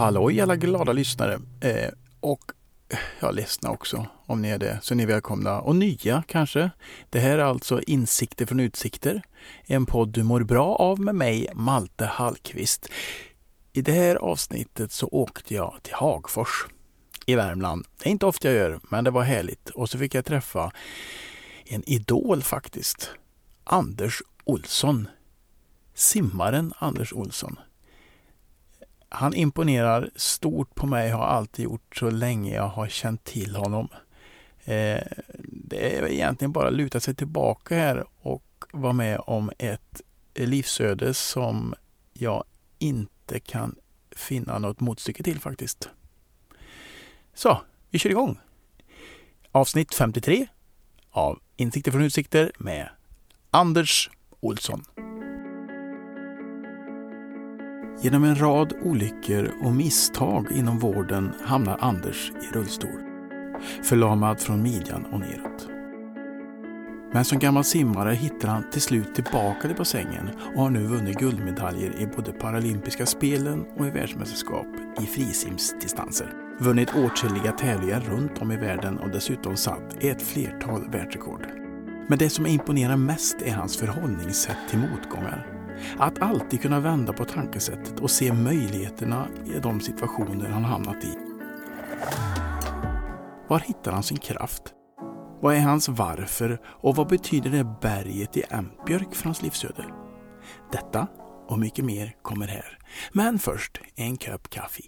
Halloj alla glada lyssnare. Eh, och jag ledsna också om ni är det, så ni är välkomna. Och nya kanske. Det här är alltså Insikter från utsikter. En podd du mår bra av med mig, Malte Hallqvist. I det här avsnittet så åkte jag till Hagfors i Värmland. Det är inte ofta jag gör, men det var härligt. Och så fick jag träffa en idol faktiskt. Anders Olsson. Simmaren Anders Olsson. Han imponerar stort på mig, har alltid gjort så länge jag har känt till honom. Eh, det är egentligen bara att luta sig tillbaka här och vara med om ett livsöde som jag inte kan finna något motstycke till faktiskt. Så, vi kör igång! Avsnitt 53 av Insikter från utsikter med Anders Olsson. Genom en rad olyckor och misstag inom vården hamnar Anders i rullstol. Förlamad från midjan och neråt. Men som gammal simmare hittar han till slut tillbaka till bassängen och har nu vunnit guldmedaljer i både paralympiska spelen och i världsmästerskap i frisimsdistanser. Vunnit åtskilliga tävlingar runt om i världen och dessutom satt ett flertal världsrekord. Men det som imponerar mest är hans förhållningssätt till motgångar. Att alltid kunna vända på tankesättet och se möjligheterna i de situationer han hamnat i. Var hittar han sin kraft? Vad är hans varför och vad betyder det berget i Ämpbjörk för hans livsöde? Detta och mycket mer kommer här. Men först en kopp kaffe.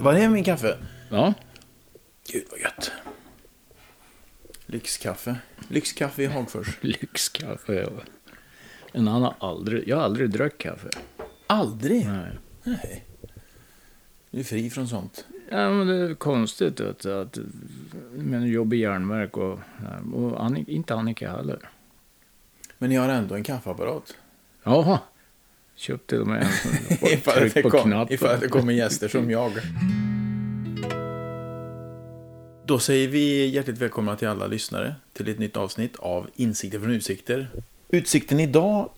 Var det min kaffe? Ja. Gud vad gött. Lyxkaffe. Lyxkaffe i Hagfors. Lyxkaffe. Ja. En annan aldrig, jag har aldrig druckit kaffe. Aldrig? Nej. Nej. Du är fri från sånt. Ja, men det är konstigt att, att men jobbar i järnverk och, och Annika, inte Annika heller. Men ni har ändå en kaffeapparat? Jaha. Köpt till och med en. ifall, det kom, ifall det kommer gäster som jag. Då säger vi hjärtligt välkomna till alla lyssnare till ett nytt avsnitt av Insikter från utsikter. Utsikten idag,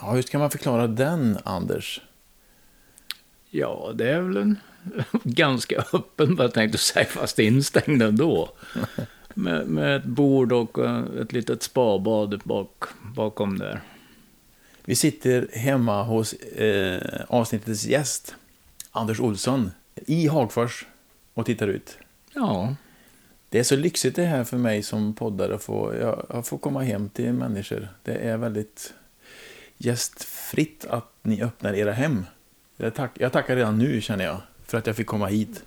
ja, hur ska man förklara den, Anders? Ja, det är väl en ganska öppen, vad jag tänkte säga, fast instängd ändå. Med, med ett bord och eh, ett litet spabad bak, bakom där. Vi sitter hemma hos eh, avsnittets gäst, Anders Olsson, i Hagfors och tittar ut. Ja, Det är så lyxigt det här för mig som poddare. att få- Jag, jag får komma hem till människor. Det är väldigt gästfritt att ni öppnar era hem. Jag, tack, jag tackar redan nu känner jag för att jag fick komma hit.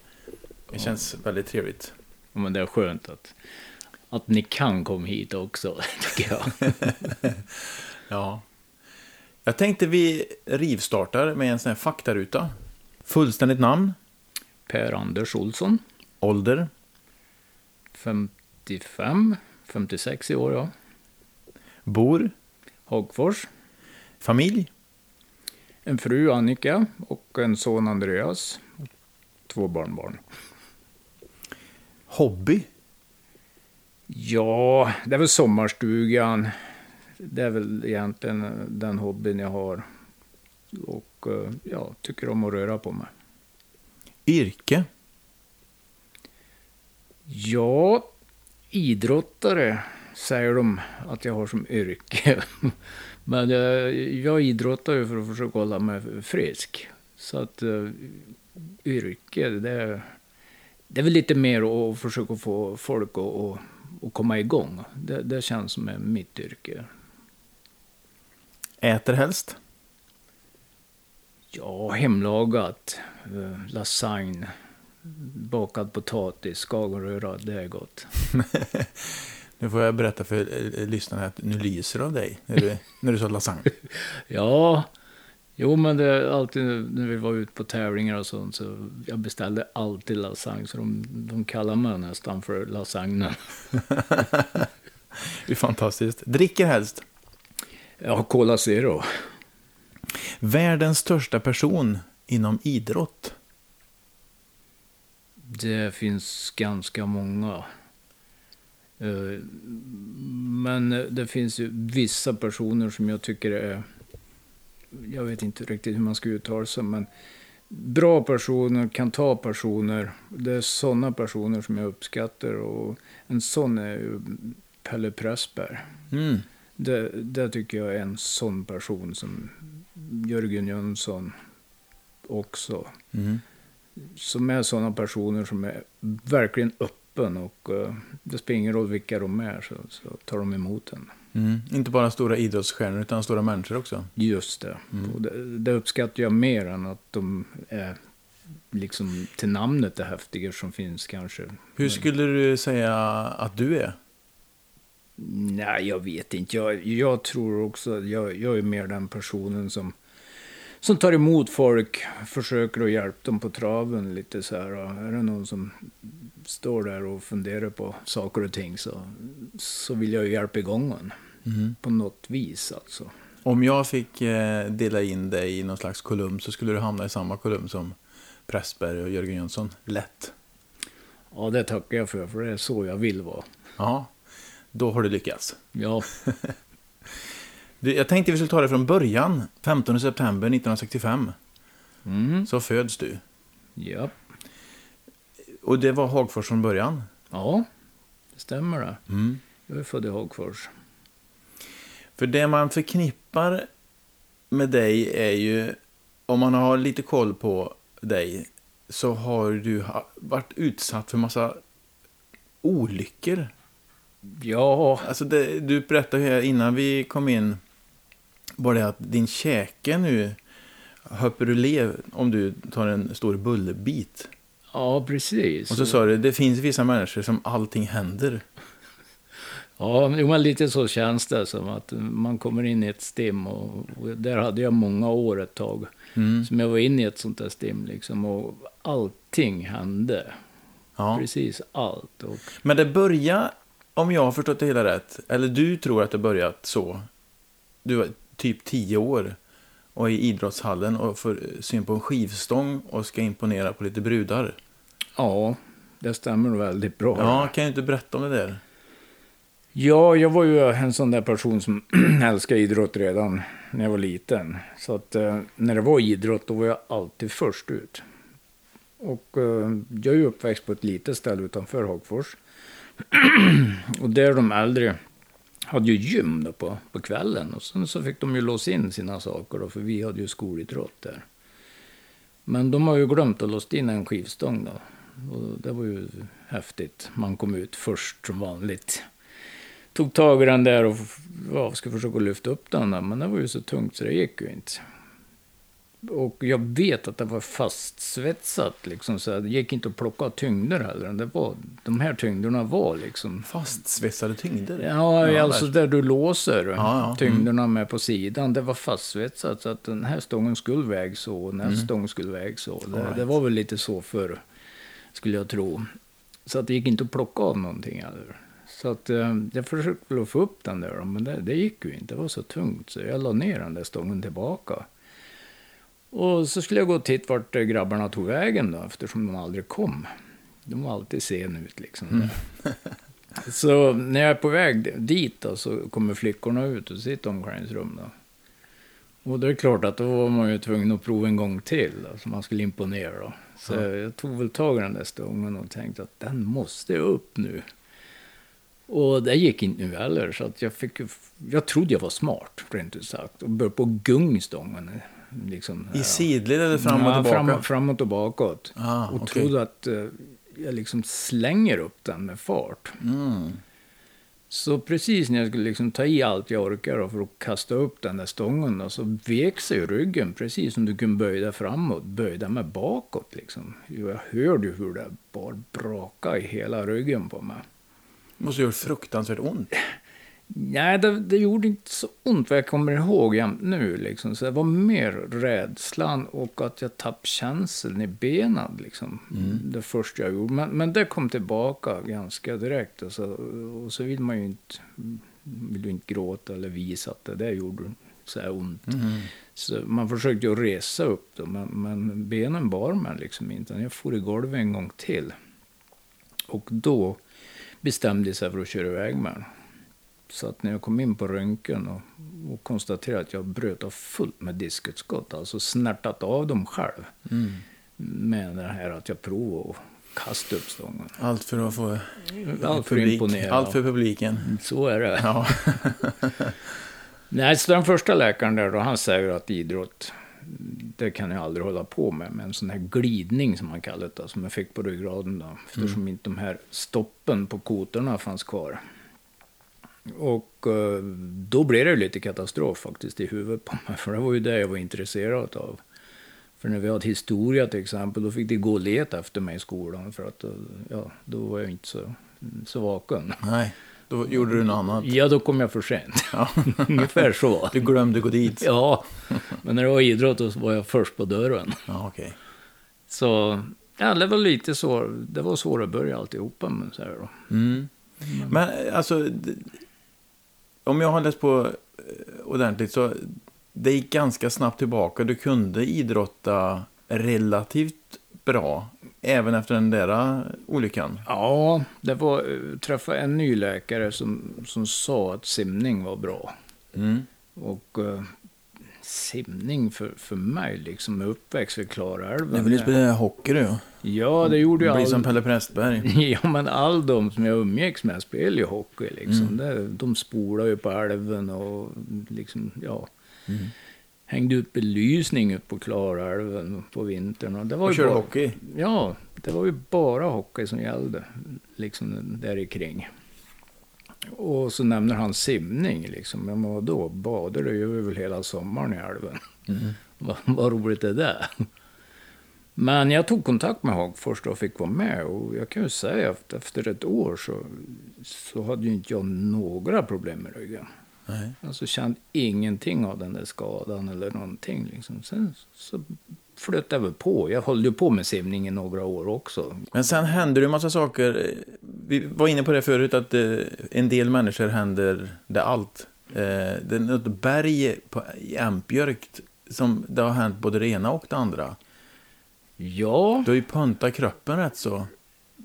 Det känns väldigt trevligt. men det är skönt att, att ni kan komma hit också, tycker jag. Ja. Jag tänkte vi rivstartar med en sån här faktaruta. Fullständigt namn, Per-Anders Olsson, ålder, 55, 56 i år, ja. bor, Hagfors. familj, En fru, Annika, och en son, Andreas. Två barnbarn. hobby, Ja, det är väl sommarstugan. Det är väl egentligen den hobbyn jag har. Och eh, ja, tycker om att röra på mig. yrke, Ja, idrottare säger de att jag har som yrke. Men eh, jag idrottar ju för att försöka hålla mig frisk. Så att eh, yrke, det är, det är väl lite mer att försöka få folk att, att, att komma igång. Det, det känns som mitt yrke. Äter helst, Ja, hemlagat. eh, Lasagne. Bakad potatis, skagenröra, det är gott. Nu får jag berätta för eh, lyssnarna att nu lyser av dig när du, när du sa lasagne. Ja, jo men det är alltid när vi var ute på tävlingar och sånt så jag beställde alltid lasagne så de, de kallar mig nästan för lasagnen. Det är fantastiskt. Dricker helst. Ja, Cola Zero. Världens största person inom idrott. Det finns ganska många. Eh, Men det finns ju vissa personer som jag tycker är... Jag vet inte riktigt hur man ska uttala sig, men bra personer, kan ta personer. Det är sådana personer som jag uppskattar och en sån är ju Pelle Pressberg. Mm. Det, det tycker jag är en sån person som Jörgen Jönsson också. Mm. Som är sådana personer som är verkligen öppen och eh, det spelar ingen roll vilka de är så, så tar de emot en. Mm. Inte bara stora idrottsstjärnor utan stora människor också. Just det. Mm. Och det. Det uppskattar jag mer än att de är liksom till namnet det häftiga som finns kanske. Hur skulle du säga att du är? Nej, jag vet inte. Jag, jag tror också jag, jag är mer den personen som, som tar emot folk, försöker att hjälpa dem på traven lite så här. Är det någon som står där och funderar på saker och ting så, så vill jag ju hjälpa igång en. Mm. På något vis alltså. Om jag fick eh, dela in dig i någon slags kolumn så skulle du hamna i samma kolumn som Pressberg och Jörgen Jönsson. Lätt. Ja, det tackar jag för, för det är så jag vill vara. Ja, då har du lyckats. Ja, jag tänkte vi skulle ta det från början. 15 september 1965 mm. så föds du. ja. Och det var Hagfors från början. ja, det stämmer det. Mm. Jag är född i Hagfors. För det man förknippar med dig är ju, om man har lite koll på dig, så har du varit utsatt för massa olyckor. Ja, Alltså det, du berättade här innan vi kom in, bara det att din käke nu höpper ur lev om du tar en stor bullbit. ja precis. Och så sa du, det finns vissa människor som allting händer. Ja, men lite så känns det som att man kommer in i ett stim och, och där hade jag många år ett tag. Mm. Som jag var inne i ett sånt där stim liksom och allting hände. Ja. Precis allt. Och, Men det börjar, om jag har förstått det hela rätt, eller du tror att det börjat så. Du var typ tio år och är i idrottshallen och får syn på en skivstång och ska imponera på lite brudar. ja, det stämmer väldigt bra. Ja, kan ju inte berätta om det där? Ja, jag var ju en sån där person som älskade idrott redan när jag var liten. Så att eh, när det var idrott, då var jag alltid först ut. Och eh, jag är ju uppväxt på ett litet ställe utanför Hagfors. och där de äldre hade ju gym då på, på kvällen. Och sen så fick de ju låsa in sina saker då, för vi hade ju skolidrott där. Men de har ju glömt att låsa in en skivstång då. Och det var ju häftigt. Man kom ut först som vanligt tog tag i den där och ja, skulle försöka lyfta upp den. Där, men det var ju så tungt så det gick ju inte. Och jag vet att det var fastsvetsat. Liksom, så det gick inte att plocka tyngder heller. Det var, de här tyngderna var liksom... Fastsvetsade tyngder? Ja, Ja, alltså där du låser ja. tyngderna med på sidan. Det var fastsvetsat så att den här stången skulle väga så och den här stången skulle väga så. Det, Mm. Right. det var väl lite så förr, skulle jag tro. Så att det gick inte att plocka av någonting heller. Så att eh, jag försökte få upp den där, men det, det gick ju inte. Det var så tungt så jag la ner den där stången tillbaka. Och så skulle jag gå och titta vart grabbarna tog vägen då, eftersom de aldrig kom. De var alltid sen ut liksom. Så när jag är på väg dit då, så kommer flickorna ut och sitter i omklädningsrum. Då. Och det är klart att då var man ju tvungen att prova en gång till, då, så man skulle imponera. Då. Så Ja. jag tog väl tag i den där stången och tänkte att den måste upp nu. Och det gick inte nu heller, så att jag fick Jag trodde jag var smart, rent ut sagt. Och började på gung stången. Liksom, I sidled eller fram och ja, tillbaka? Fram, framåt och bakåt. Ah, och okej. trodde att eh, jag liksom slänger upp den med fart. Mm. Så precis när jag skulle liksom ta i allt jag orkar då för att kasta upp den där stången då, så vek sig ryggen precis som du kunde böja dig framåt, böja dig med bakåt liksom. Jag hörde ju hur det bara brakade i hela ryggen på mig. Måste gjort fruktansvärt ont. Nej, det, det gjorde inte så ont vad jag kommer ihåg jämt nu. Liksom. Så det var mer rädslan och att jag tappade känseln i benen. Liksom. Det första jag gjorde. Men, men det kom tillbaka ganska direkt. Och så, och så vill man ju inte, vill du inte gråta eller visa att det där gjorde så här ont. Mm. Så man försökte ju resa upp då, men, men benen bar mig liksom inte. Jag for i golvet en gång till. Och då bestämde jag sig för att köra iväg med den. Så att när jag kom in på röntgen och, och konstaterade att jag bröt av fullt med diskutskott, alltså snärtat av dem själv. Mm. Med det här att jag provade att kasta upp stången. Allt för att få Allt för publik. imponera. Allt för publiken. Så är det. Ja. Nej, så den första läkaren där då, han säger att idrott, det kan jag aldrig hålla på med. Men en sån här glidning som man kallar det, som jag fick på ryggraden då. Eftersom inte de här stoppen på kotorna fanns kvar. Och eh, då blev det lite katastrof faktiskt i huvudet på mig. För det var ju det jag var intresserad av. För när vi hade historia till exempel, då fick de gå och leta efter mig i skolan. För att, eh, ja, då var jag inte så, så vaken. Nej, då gjorde du något annat. Ja, då kom jag för sent. Ja. Ungefär så. Du glömde gå dit. Ja, men när det var idrott då var jag först på dörren. Ja, okej. Så, ja, det var lite så. Det var svårt att börja alltihopa med så här då. Mm. Men alltså, om jag har läst på eh, ordentligt så det gick ganska snabbt tillbaka. Du kunde idrotta relativt bra även efter den där eh, olyckan. Ja, det var, jag träffade en ny läkare som, som sa att simning var bra. Mm. Och eh, simning för, för mig, liksom med uppväxt vid Klarälven. Du ville spela hockey du. Ja, det gjorde jag. Bli all- som Pelle Prästberg. Ja, men all de som jag umgicks med spelade ju hockey. Liksom. Mm. Det, de spolade ju på älven och liksom, ja. Mm. Hängde ut belysning ut på Klarälven på vintern. Och det var Och körde bara, hockey. Ja, det var ju bara hockey som gällde. Liksom där kring. Och så nämner han simning. Liksom. Men vadå, badade ju väl hela sommaren i älven. Mm. Vad, vad roligt är det? Men jag tog kontakt med Hagfors och fick vara med. Och jag kan ju säga att efter ett år så, så hade ju inte jag några problem med ryggen. Nej. Alltså kände ingenting av den där skadan eller någonting. Liksom. Sen så flöt det väl på. Jag höll ju på med simning i några år också. Men sen händer det en massa saker. Vi var inne på det förut att eh, en del människor händer det allt. Eh, det är något berg på, i Ämpbjörk som det har hänt både det ena och det andra. Ja, Du har ju pöntat kroppen rätt så.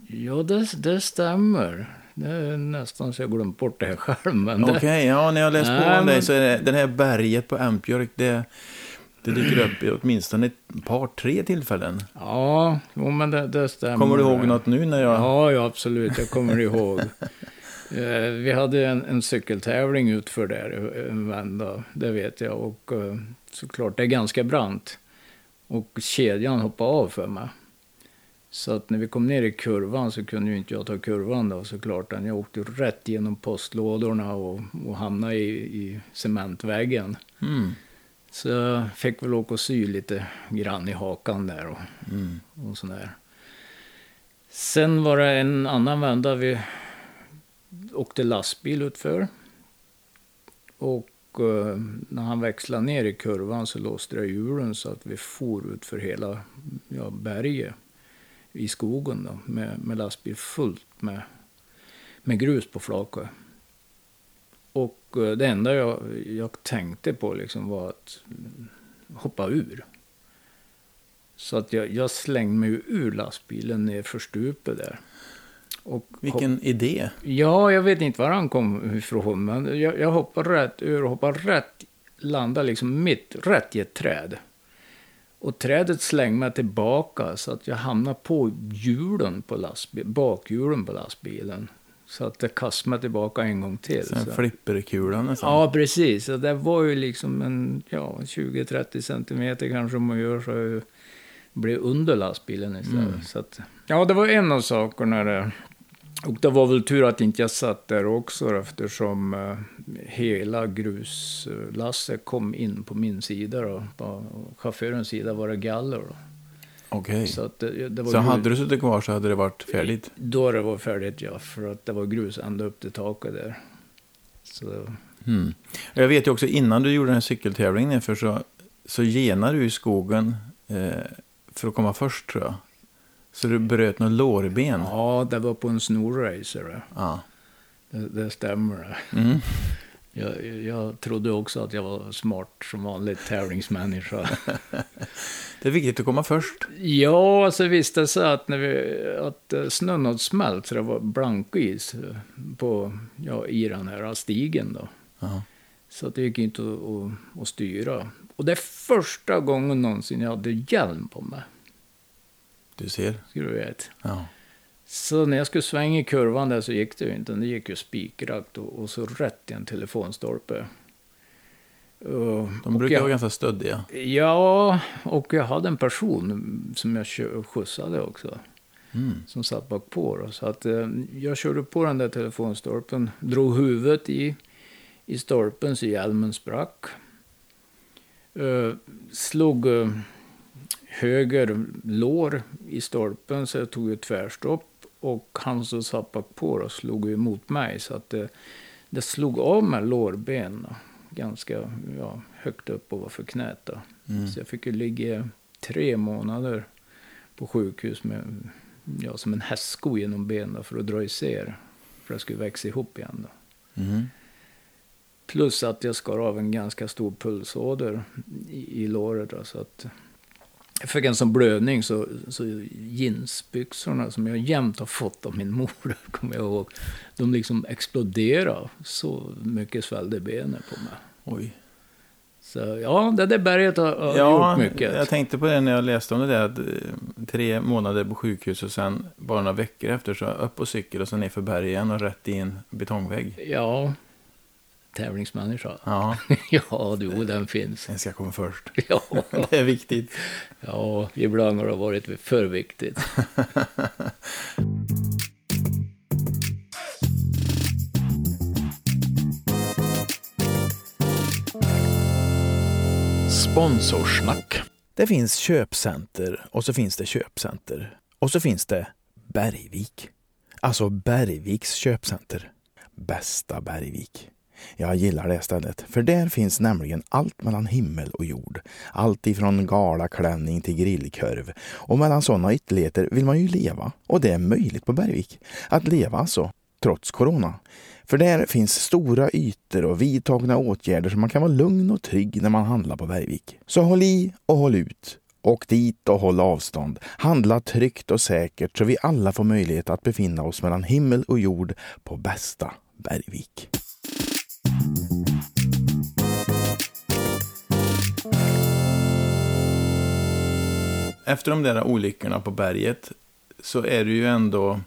ja det, det stämmer. Det är nästan så jag glömt bort det här själv. Okej, det, ja, när jag läst på om dig så är det, det här berget på Ämpbjörk, det, det dyker upp i åtminstone ett par, tre tillfällen. ja, jo, men det, det stämmer. Kommer du ihåg något nu när jag... Ja, ja, absolut. Jag kommer ihåg. Eh, Vi hade en, en cykeltävling utför där en vända, det vet jag. Och eh, såklart, det är ganska brant. Och kedjan hoppade av för mig. Så att när vi kom ner i kurvan så kunde ju inte jag ta kurvan då såklart. Jag åkte rätt genom postlådorna och, och hamnade i, i cementväggen. Mm, Så jag fick väl åka och sy lite grann i hakan där. Och, mm. och sådär. Sen var det en annan vända vi åkte lastbil utför. Och eh, när han växlade ner i kurvan så låste det hjulen så att vi for ut för hela ja, berget i skogen då, med, med lastbil fullt med, med grus på flaket. Och eh, det enda jag, jag tänkte på liksom var att hoppa ur. Så att jag, jag slängde mig ur lastbilen ner för stupet där. Och Vilken idé. Ja, jag vet inte var han kom ifrån, men jag, jag hoppade rätt ur och hoppade rätt, landade liksom mitt, rätt i ett träd. Och trädet slängde mig tillbaka så att jag hamnade på hjulen på lastbilen, bakhjulen på lastbilen. Så att det kastade mig tillbaka en gång till. Sen Så. flipperkula nästan. Ja, precis. Så det var ju liksom en ja, 20-30 centimeter kanske om man gör så blev under lastbilen istället. Mm. Så att, ja, det var en av sakerna där. Och det var väl tur att inte jag satt där också eftersom eh, hela gruslasset kom in på min sida. Då. På chaufförens sida var det galler. Då. Okej. Så, att det, det var Så hade du suttit kvar så hade det varit färdigt. Då det var färdigt, ja. För att det var grus ända upp till taket där. Så Mm. Jag vet ju också innan du gjorde den här cykeltävlingen nerför så, så genade du i skogen eh, för att komma först tror jag. Så du bröt några lårben. Ja, det var på en snorracer. Ja. Det, det stämmer. Mm. Jag, jag trodde också att jag var smart som vanligt tävlingsmänniska. Det är viktigt att komma först. Ja, alltså visste det sig att, när vi, att eh, snön hade smält så det var blankis eh, på, ja, i den här stigen. Då. Ja. Så att det gick inte att, att, att styra. Och det är första gången någonsin jag hade hjälm på mig. Du ser. Ska du veta. Ja. Så när jag skulle svänga i kurvan där så gick det ju inte. Det gick ju spikrakt och, och så rätt i en telefonstolpe. Och- De brukar jag, vara ganska stöddiga. Ja, och jag hade en person som jag skjutsade också. Mm. Som satt bak på. Då. Så att, eh, jag körde på den där telefonstolpen, drog huvudet i, i stolpen så hjälmen sprack. Eh, slog eh, höger lår i stolpen så jag tog ett tvärstopp. Och han som satt bak på då, slog emot mig så att det, det slog av mig lårben. Då. Ganska ja, högt upp ovanför knät. Då. Mm. Så jag fick ju ligga tre månader på sjukhus med, ja, som en hästsko genom benen för att dra isär. För att det skulle växa ihop igen. Då. Mm. Plus att jag skar av en ganska stor pulsåder i, i låret. Då, så att jag fick en sån blödning så, så jeansbyxorna som jag jämt har fått av min mor, kommer jag ihåg. De liksom exploderade. Så mycket svällde benen på mig. Oj. Så ja, det där berget har, har Ja, gjort mycket. jag tänkte på det när jag läste om det där. Att, eh, tre månader på sjukhus och sen bara några veckor efter så upp på cykel och sen ner för berg igen och rätt i en betongvägg. Ja, tävlingsmänniska. Ja, ja, du, den finns. den ska komma först. Ja, Det är viktigt. ja, ibland har det varit för viktigt. Sponsorsnack. Det finns köpcenter och så finns det köpcenter. Och så finns det Bergvik. Alltså Bergviks köpcenter. Bästa Bergvik. Jag gillar det stället, för där finns nämligen allt mellan himmel och jord. Allt ifrån galaklänning till grillkorv. Och mellan sådana ytterligheter vill man ju leva. Och det är möjligt på Bergvik. Att leva alltså, trots corona. För där finns stora ytor och vidtagna åtgärder så man kan vara lugn och trygg när man handlar på Bergvik. Så håll i och håll ut. Åk dit och håll avstånd. Handla tryggt och säkert så vi alla får möjlighet att befinna oss mellan himmel och jord på bästa Bergvik. Efter de där olyckorna på berget så är du ju ändå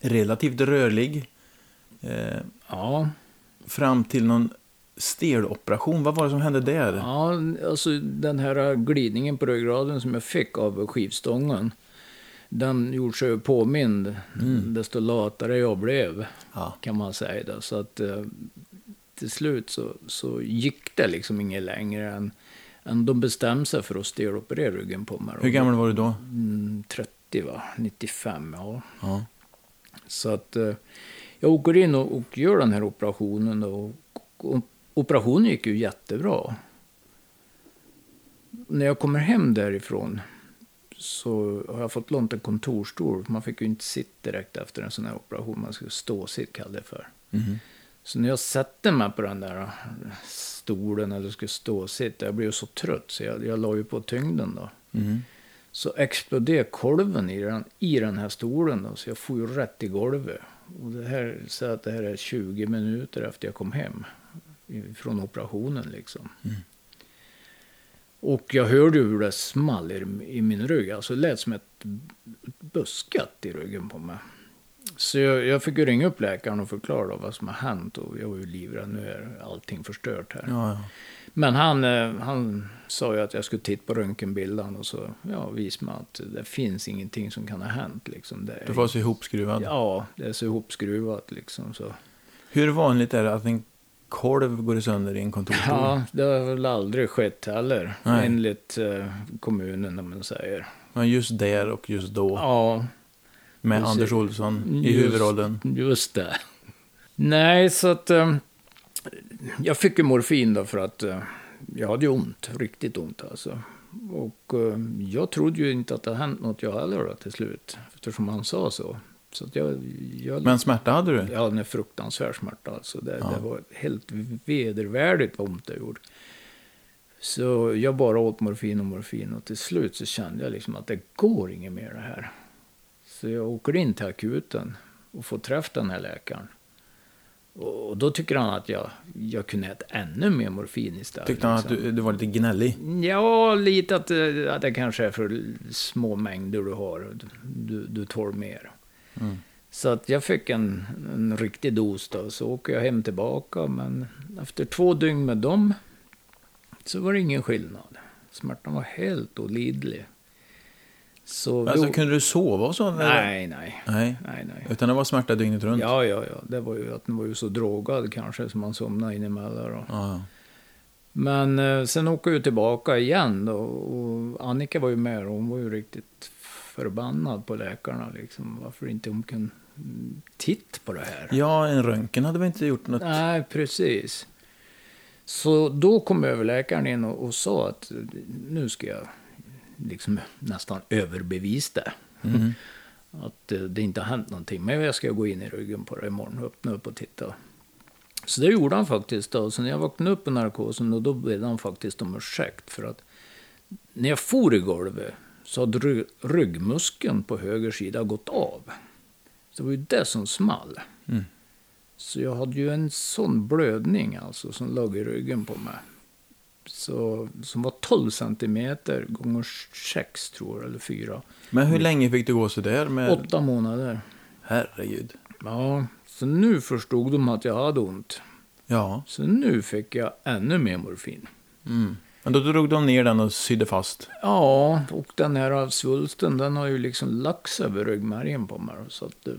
relativt rörlig. Eh, Ja, fram till någon steloperation. Vad var det som hände där? ja, alltså den här glidningen på ryggraden som jag fick av skivstången. Den gjorde sig påmind desto latare jag blev, Ja. kan man säga. Så att eh, till slut så, så gick det liksom inget längre än, än de bestämde sig för att steloperera ryggen på mig. Hur gammal var du då? Mm, 30 va? 95, ja. Ja. Så att eh, jag åker in och, och gör den här operationen. Och, och, operationen gick ju jättebra. När jag kommer hem därifrån så har jag fått lånt en kontorsstol. Man fick ju inte sitta direkt efter en sån här operation. Man skulle stå sitt kallade det för. Mhm. Så när jag sätter mig på den där stolen eller skulle stå sitt, jag blev ju så trött så jag, jag la ju på tyngden då. Mhm. Så exploderade kolven i den, i den här stolen då, så jag får ju rätt i golvet. Och det här, så att det här är 20 minuter efter jag kom hem från operationen liksom. Och jag hörde hur det small i, i min rygg, alltså det lät som ett buskat i ryggen på mig. Så jag, jag fick ju ringa upp läkaren och förklara vad som har hänt och jag var ju livrädd, nu är allting förstört här. Ja, ja. Men han, eh, han sa ju att jag skulle titta på röntgenbilden och så ja, visade mig att det finns ingenting som kan ha hänt. Liksom. Det är, Du var så ihopskruvad. Ja, det är så ihopskruvat liksom. Så. Hur vanligt är det att en kolv går sönder i en kontorsstol? Ja, det har väl aldrig skett heller, Nej. enligt eh, kommunen om man säger. Men just där och just då. Ja, med precis. Anders Olsson i Just- huvudrollen. just det. Nej, så att eh, jag fick ju morfin då för att eh, jag hade ju ont, riktigt ont alltså. Och eh, jag trodde ju inte att det hade hänt något jag heller då till slut, eftersom han sa så. Så att jag, jag, Men smärta hade du? Ja, en fruktansvärd smärta. Alltså. Det, Ja. det var helt vedervärdigt vad ont det gjorde. Så jag bara åt morfin och morfin och till slut så kände jag liksom att det går inget mer det här. Så jag åker in till akuten och får träffa den här läkaren. Och då tycker han att jag, jag kunde äta ännu mer morfin istället. Tyckte han att liksom. du, du var lite gnällig? Ja, lite att, att det kanske är för små mängder du har. Du, du tål mer. Mm. Så att jag fick en, en riktig dos då. Så åker jag hem tillbaka. Men efter två dygn med dem så var det ingen skillnad. Smärtan var helt olidlig. Så Alltså, då- kunde du sova och så? Nej, nej, Nej. nej, nej. Utan det var smärta dygnet runt? Ja, ja, ja. Det var ju att den var ju så drogad kanske som man somnade in emellan. Ja, Men eh, sen åker jag tillbaka igen då, och Annika var ju med och hon var ju riktigt förbannad på läkarna. Liksom, varför inte de kunde titta på det här. ja, en röntgen hade väl inte gjort något? Nej, precis. Så då kom överläkaren in och, och sa att nu ska jag liksom nästan överbevisa det. Mm. Att det inte har hänt någonting. Men jag ska gå in i ryggen på det imorgon, öppna upp och titta. Så det gjorde han faktiskt. Då. Så när jag vaknade upp i narkosen, då, då bad han faktiskt om ursäkt. För att när jag for i golvet så hade ry- ryggmuskeln på höger sida gått av. Så det var ju det som small. Mm. Så jag hade ju en sån blödning alltså som låg i ryggen på mig. Så, som var 12 centimeter gånger 6 tror jag, eller 4. Men hur länge fick du gå så där med... Åtta månader. Herregud. Ja, så nu förstod de att jag hade ont. Ja. Så nu fick jag ännu mer morfin. Mm. Men då drog de ner den och sydde fast? Ja, och den här svulsten den har ju liksom sig över ryggmärgen på mig. Så att det,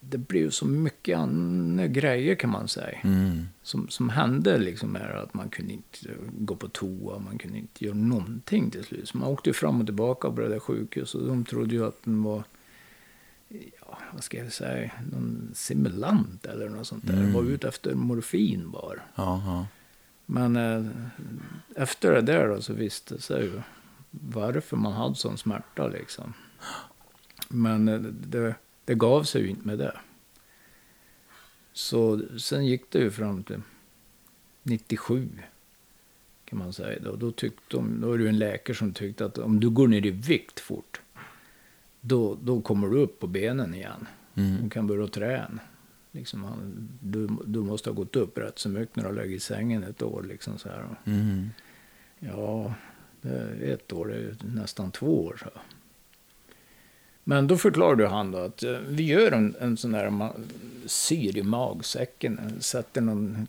det blev så mycket andra grejer kan man säga. Mm. Som, som hände liksom är att man kunde inte gå på toa, man kunde inte göra någonting till slut. Så man åkte fram och tillbaka på det där sjukhuset och de trodde ju att den var, ja, vad ska jag säga, någon simulant eller något sånt där. Mm. Var ute efter morfin bara. Ja, ja. Men eh, efter det där då så visste sig ju varför man hade sån smärta liksom. Men eh, det, det gav sig ju inte med det. Så sen gick det ju fram till 97 kan man säga. Då, då, tyckte de, då är det en läkare som tyckte att om du går ner i vikt fort då, då kommer du upp på benen igen. Mm. Du kan börja träna. Liksom, han, du, du måste ha gått upp rätt så mycket när du har legat i sängen ett år. Liksom, så här. Mm. Ja, det är ett år, är ju nästan två år. Så. Men då förklarade han då att eh, vi gör en, en sån där ma- syr i magsäcken, sätter någon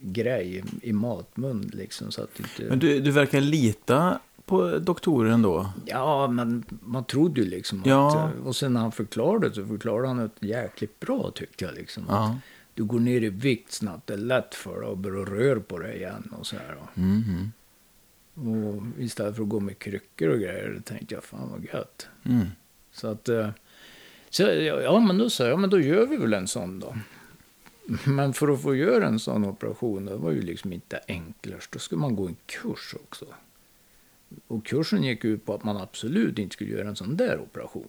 grej i matmun liksom så att inte... Men du, du verkar lita på doktoren då? Ja, men man trodde ju liksom Ja. att... Och sen när han förklarade så förklarade han det jäkligt bra tyckte jag liksom. Ja. Du går ner i vikt snabbt, det är lätt för dig att börja röra på dig igen och så här. Mhm. Och istället för att gå med kryckor och grejer, tänkte jag fan vad gött. Mm. Så att, eh, så, ja, ja, men då sa jag, ja, men då gör vi väl en sån då. Men för att få göra en sån operation, det var ju liksom inte enklast. Då skulle man gå en kurs också. Och kursen gick ut på att man absolut inte skulle göra en sån där operation.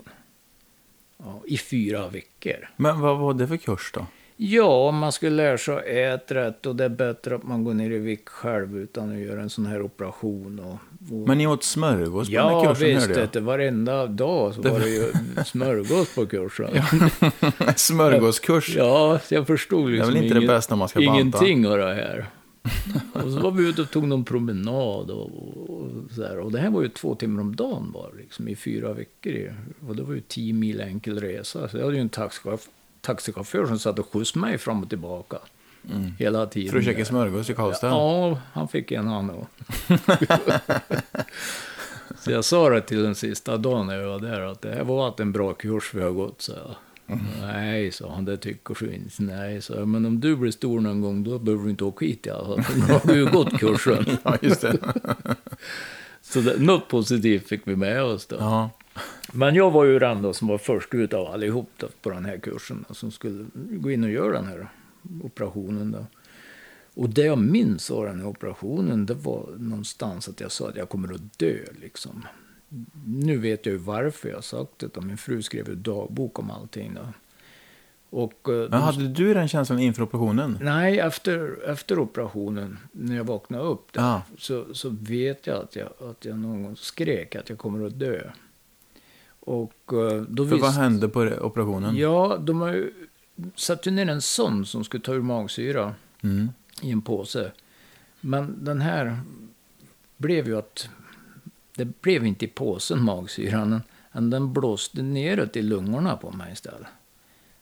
Ja, I fyra veckor. Men vad var det för kurs då? Ja, man skulle lära sig att äta rätt och det är bättre att man går ner i vikt själv utan att göra en sån här operation. Och, och... Men ni åt smörgås på den Ja, här kursen visst. hörde jag. Det, varenda dag så var det ju smörgås på kursen. Smörgåskurs. Ja, jag förstod det är liksom väl inte det bästa man ska banta? ingenting av det här. och så var vi ute och tog någon promenad och, och så där. Och det här var ju två timmar om dagen bara, liksom i fyra veckor. Och det var ju tio mil enkel resa. Så jag hade ju en taxichaufför, taxichaufför som satt och skjutsade mig fram och tillbaka. Mm. Hela tiden. För att käka smörgås i Karlstad? Ja, han fick en han och. Så jag sa det till den sista dagen när jag var där, att det här var en bra kurs vi har gått, så jag. Nej, sa han, det tycker inte. Nej, sa jag, men om du blir stor någon gång, då behöver du inte åka hit i alla fall. Nu har du ju gått kursen. Ja, just det. Så det, något positivt fick vi med oss då. Ja. Men jag var ju den då som var först ut av allihop då, på den här kursen. Då, som skulle gå in och göra den här operationen. Då. Och det jag minns av den här operationen, det var någonstans att jag sa att jag kommer att dö. Liksom. Nu vet jag ju varför jag sagt det. Min fru skrev ju dagbok om allting. Då. Och, eh, Men de- hade du den känslan inför operationen? Nej, efter, efter operationen, när jag vaknade upp där, Ja. så, så vet jag att, jag att jag någon gång skrek att jag kommer att dö. Och eh, då För vad hände på operationen? Ja, de har ju satt ju ner en sån som skulle ta ur magsyra Mm. i en påse. Men den här blev ju att... Det blev inte i påsen magsyran, men den blåste neråt i lungorna på mig istället.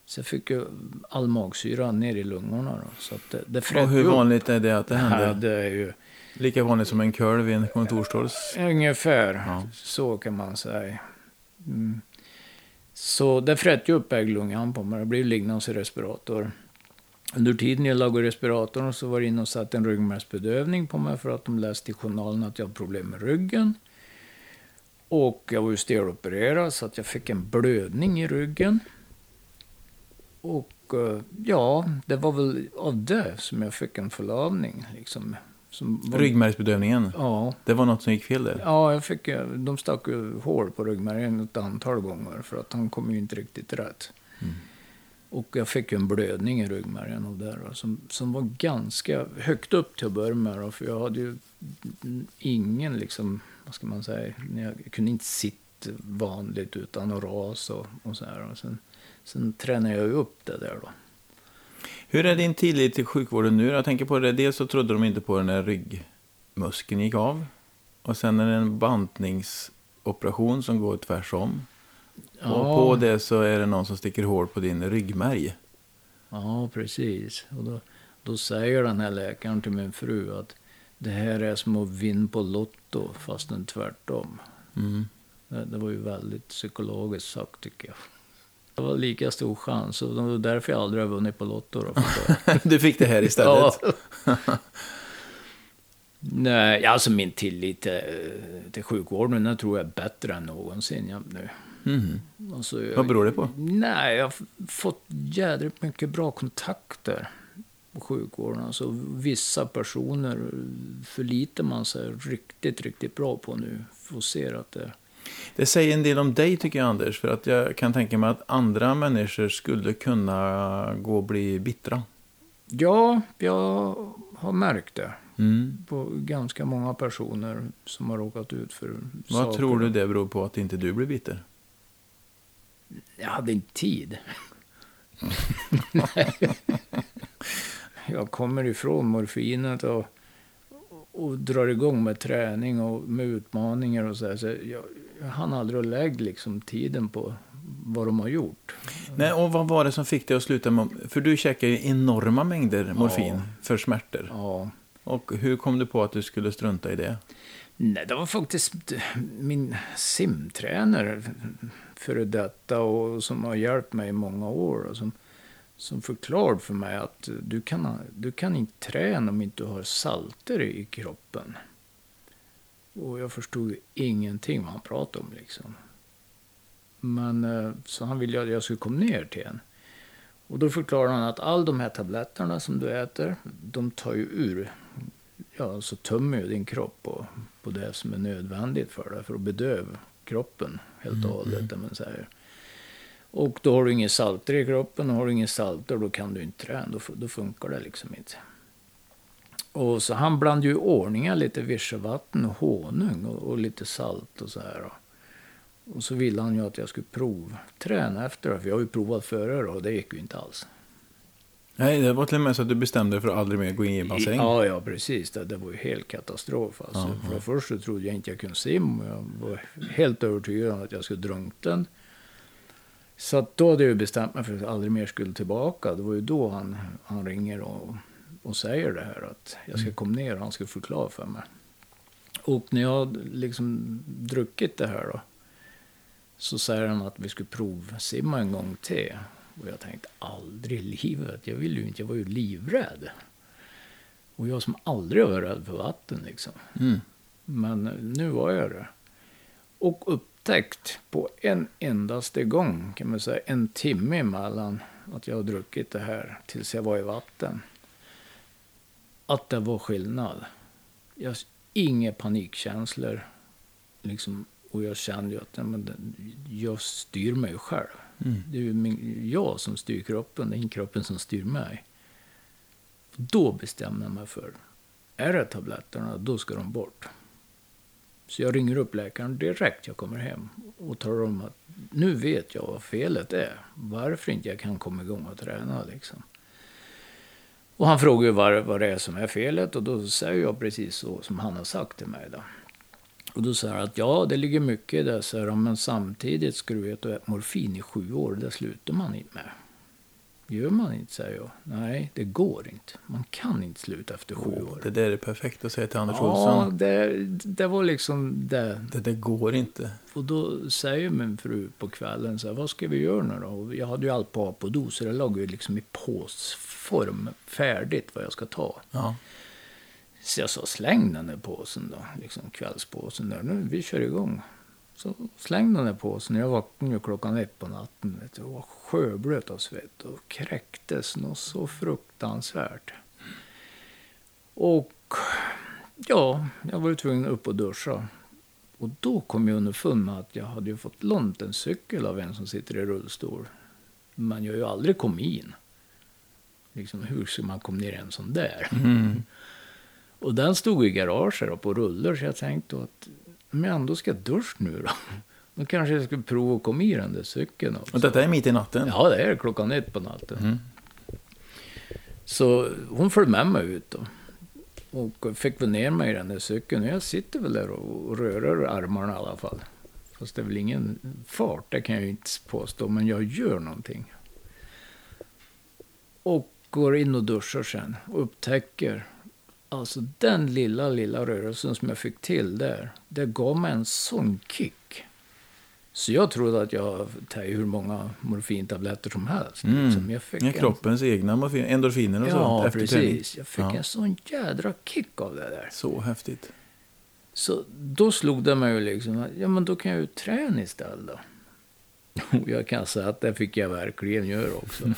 Så jag fick ju all magsyra ner i lungorna. Då, så det, det Och hur upp. vanligt är det att det Ja, händer? det är ju Lika vanligt som en kurv i en kontorsståls... ungefär Ja. så kan man säga. Mm. Så det frätte ju upp ägglungan på mig. Det blev liggande i respirator. Under tiden jag låg i respiratorn så var det inne och satt en ryggmärgsbedövning på mig för att de läste i journalen att jag hade problem med ryggen. Och jag var ju stelopererad så att jag fick en blödning i ryggen. Och eh, ja, det var väl av det som jag fick en förlamning. Liksom, som var, Ryggmärgsbedövningen. Ja, Det var något som gick fel där. Ja, jag fick, eh, de stack ju hål på ryggmärgen ett antal gånger för att han kom ju inte riktigt rätt. Och jag fick en blödning i ryggmärgen det då, som, som var ganska högt upp till att börja med. Då, för jag hade ju ingen, liksom, vad ska man säga, jag kunde inte sitta vanligt utan att rasa och, och så här. Och sen, sen tränade jag ju upp det där då. Hur är din tillit till sjukvården nu? Jag tänker på det, dels så trodde de inte på den när ryggmuskeln gick av. Och sen är det en bantningsoperation som går tvärs om. Och på det så är det någon som sticker hål på din ryggmärg. Ja, precis. Och då, då säger den här läkaren till min fru att det här är som att vinna på Lotto, fast den tvärtom. Mm. Det, det var ju väldigt psykologiskt sagt, tycker jag. Det var lika stor chans, och det var därför jag aldrig har vunnit på Lotto. Då, jag. Du fick det här istället. Ja. Nej, alltså min tillit till, till sjukvården, den tror jag är bättre än någonsin ja, nu. Mhm. Alltså, jag- Vad beror det på? Nej, jag har fått jädrigt mycket bra kontakter på sjukvården. Alltså, vissa personer förlitar man sig riktigt, riktigt bra på nu. Får se att det... Det säger en del om dig tycker jag Anders. För att jag kan tänka mig att andra människor skulle kunna gå och bli bittra. Ja, jag har märkt det Mm. på ganska många personer som har råkat ut för Vad saker. tror du det beror på att inte du blir bitter? Jag hade inte tid. jag kommer ifrån morfinet och, och drar igång med träning och med utmaningar och så, här. så jag, jag hann aldrig att lägga liksom tiden på vad de har gjort. Nej, och vad var det som fick dig att sluta med... För du käkar ju enorma mängder morfin Ja. för smärtor. Ja. Och hur kom du på att du skulle strunta i det? Nej, det var faktiskt min simtränare före detta och som har hjälpt mig i många år. Och som, som förklarade för mig att du kan, du kan inte träna om inte du har salter i kroppen. Och jag förstod ju ingenting vad han pratade om liksom. Men eh, så han ville att jag skulle komma ner till en. Och då förklarade han att all de här tabletterna som du äter, de tar ju ur, ja, så tömmer ju din kropp på, på det som är nödvändigt för dig, för att bedöva kroppen helt och hållet. om man säger. Och då har du inga salter i kroppen, och har du inga salter då kan du inte träna, då, då funkar det liksom inte. Och så han blandade ju i ordning lite virsevatten och honung och, och lite salt och så här. Och så ville han ju att jag skulle provträna efter det, för jag har ju provat före då, och det gick ju inte alls. Nej, det var till och med så att du bestämde dig för att aldrig mer gå in i en bassäng. Ja, ja, precis. Det, det var ju helt katastrof. Alltså. Ja, För det första trodde jag inte jag kunde simma. Jag var helt övertygad om att jag skulle drunkna. Så då hade jag bestämt mig för att jag aldrig mer skulle tillbaka. Det var ju då han, han ringer och, och säger det här att jag ska komma ner och han ska förklara för mig. Och när jag liksom druckit det här då, så säger han att vi skulle provsimma en gång till. Och jag tänkte aldrig i livet, jag ville ju inte, jag var ju livrädd. Och jag som aldrig varit rädd för vatten liksom. Mm. Men nu var jag det. Och upptäckt på en endaste gång, kan man säga, en timme emellan att jag har druckit det här tills jag var i vatten. Att det var skillnad. Jag, inga panikkänslor. Liksom, och jag kände ju att men, jag styr mig själv. Mm. Det är ju min, jag som styr kroppen, det är inte kroppen som styr mig. Då bestämde jag mig för, är det tabletterna, då ska de bort. Så jag ringer upp läkaren direkt jag kommer hem och talar om att nu vet jag vad felet är. Varför inte jag kan komma igång och träna liksom. Och han frågar ju vad, vad det är som är felet och då säger jag precis så som han har sagt till mig. Då. Och då säger han att ja, det ligger mycket i det, så här, men samtidigt ska du veta att morfin i sju år, det slutar man inte med. Gör man inte, säger jag. Nej, det går inte. Man kan inte sluta efter sju år. Det där är perfekt att säga till Anders Ja, Olsson. det, det var liksom det. Det där går inte. Och då säger min fru på kvällen så här, vad ska vi göra nu då? Och jag hade ju allt på Apodo, så det låg ju liksom i påsform färdigt vad jag ska ta. Ja. Så jag sa, släng den där påsen då, liksom kvällspåsen där. Nu, vi kör igång. Så släng den där påsen. Jag vaknade ju klockan ett på natten. Vet du, och var sjöblöt av svett och kräktes något så fruktansvärt. Och ja, jag var ju tvungen upp och duscha. Och då kom jag underfund med att jag hade ju fått lånt en cykel av en som sitter i rullstol. Men jag har ju aldrig kommit in. Liksom, hur ska man komma ner en sån där? Mm. Och den stod i garaget på rullor, så jag tänkte att om jag ändå ska duscha nu då, då kanske jag skulle prova att komma i den där cykeln också. Och detta är mitt i natten? Ja, det är klockan ett på natten. Mm. Så hon följde med mig ut då. Och fick väl ner mig i den där cykeln. Och jag sitter väl där och rör armarna i alla fall. Fast det är väl ingen fart, det kan jag ju inte påstå. Men jag gör någonting. Och går in och duschar sen. Och upptäcker Alltså den lilla, lilla rörelsen som jag fick till där, det gav mig en sån kick. Så jag trodde att jag tagit hur många morfintabletter som helst. Mm. Liksom. Jag fick Ja, en- kroppens egna morfin, endorfiner och Ja, sånt efter träning. precis. Jag fick Ja. en sån jädra kick av det där. Så häftigt. Så då slog det mig ju liksom, att, ja men då kan jag ju träna istället då. Och jag kan säga att det fick jag verkligen göra också.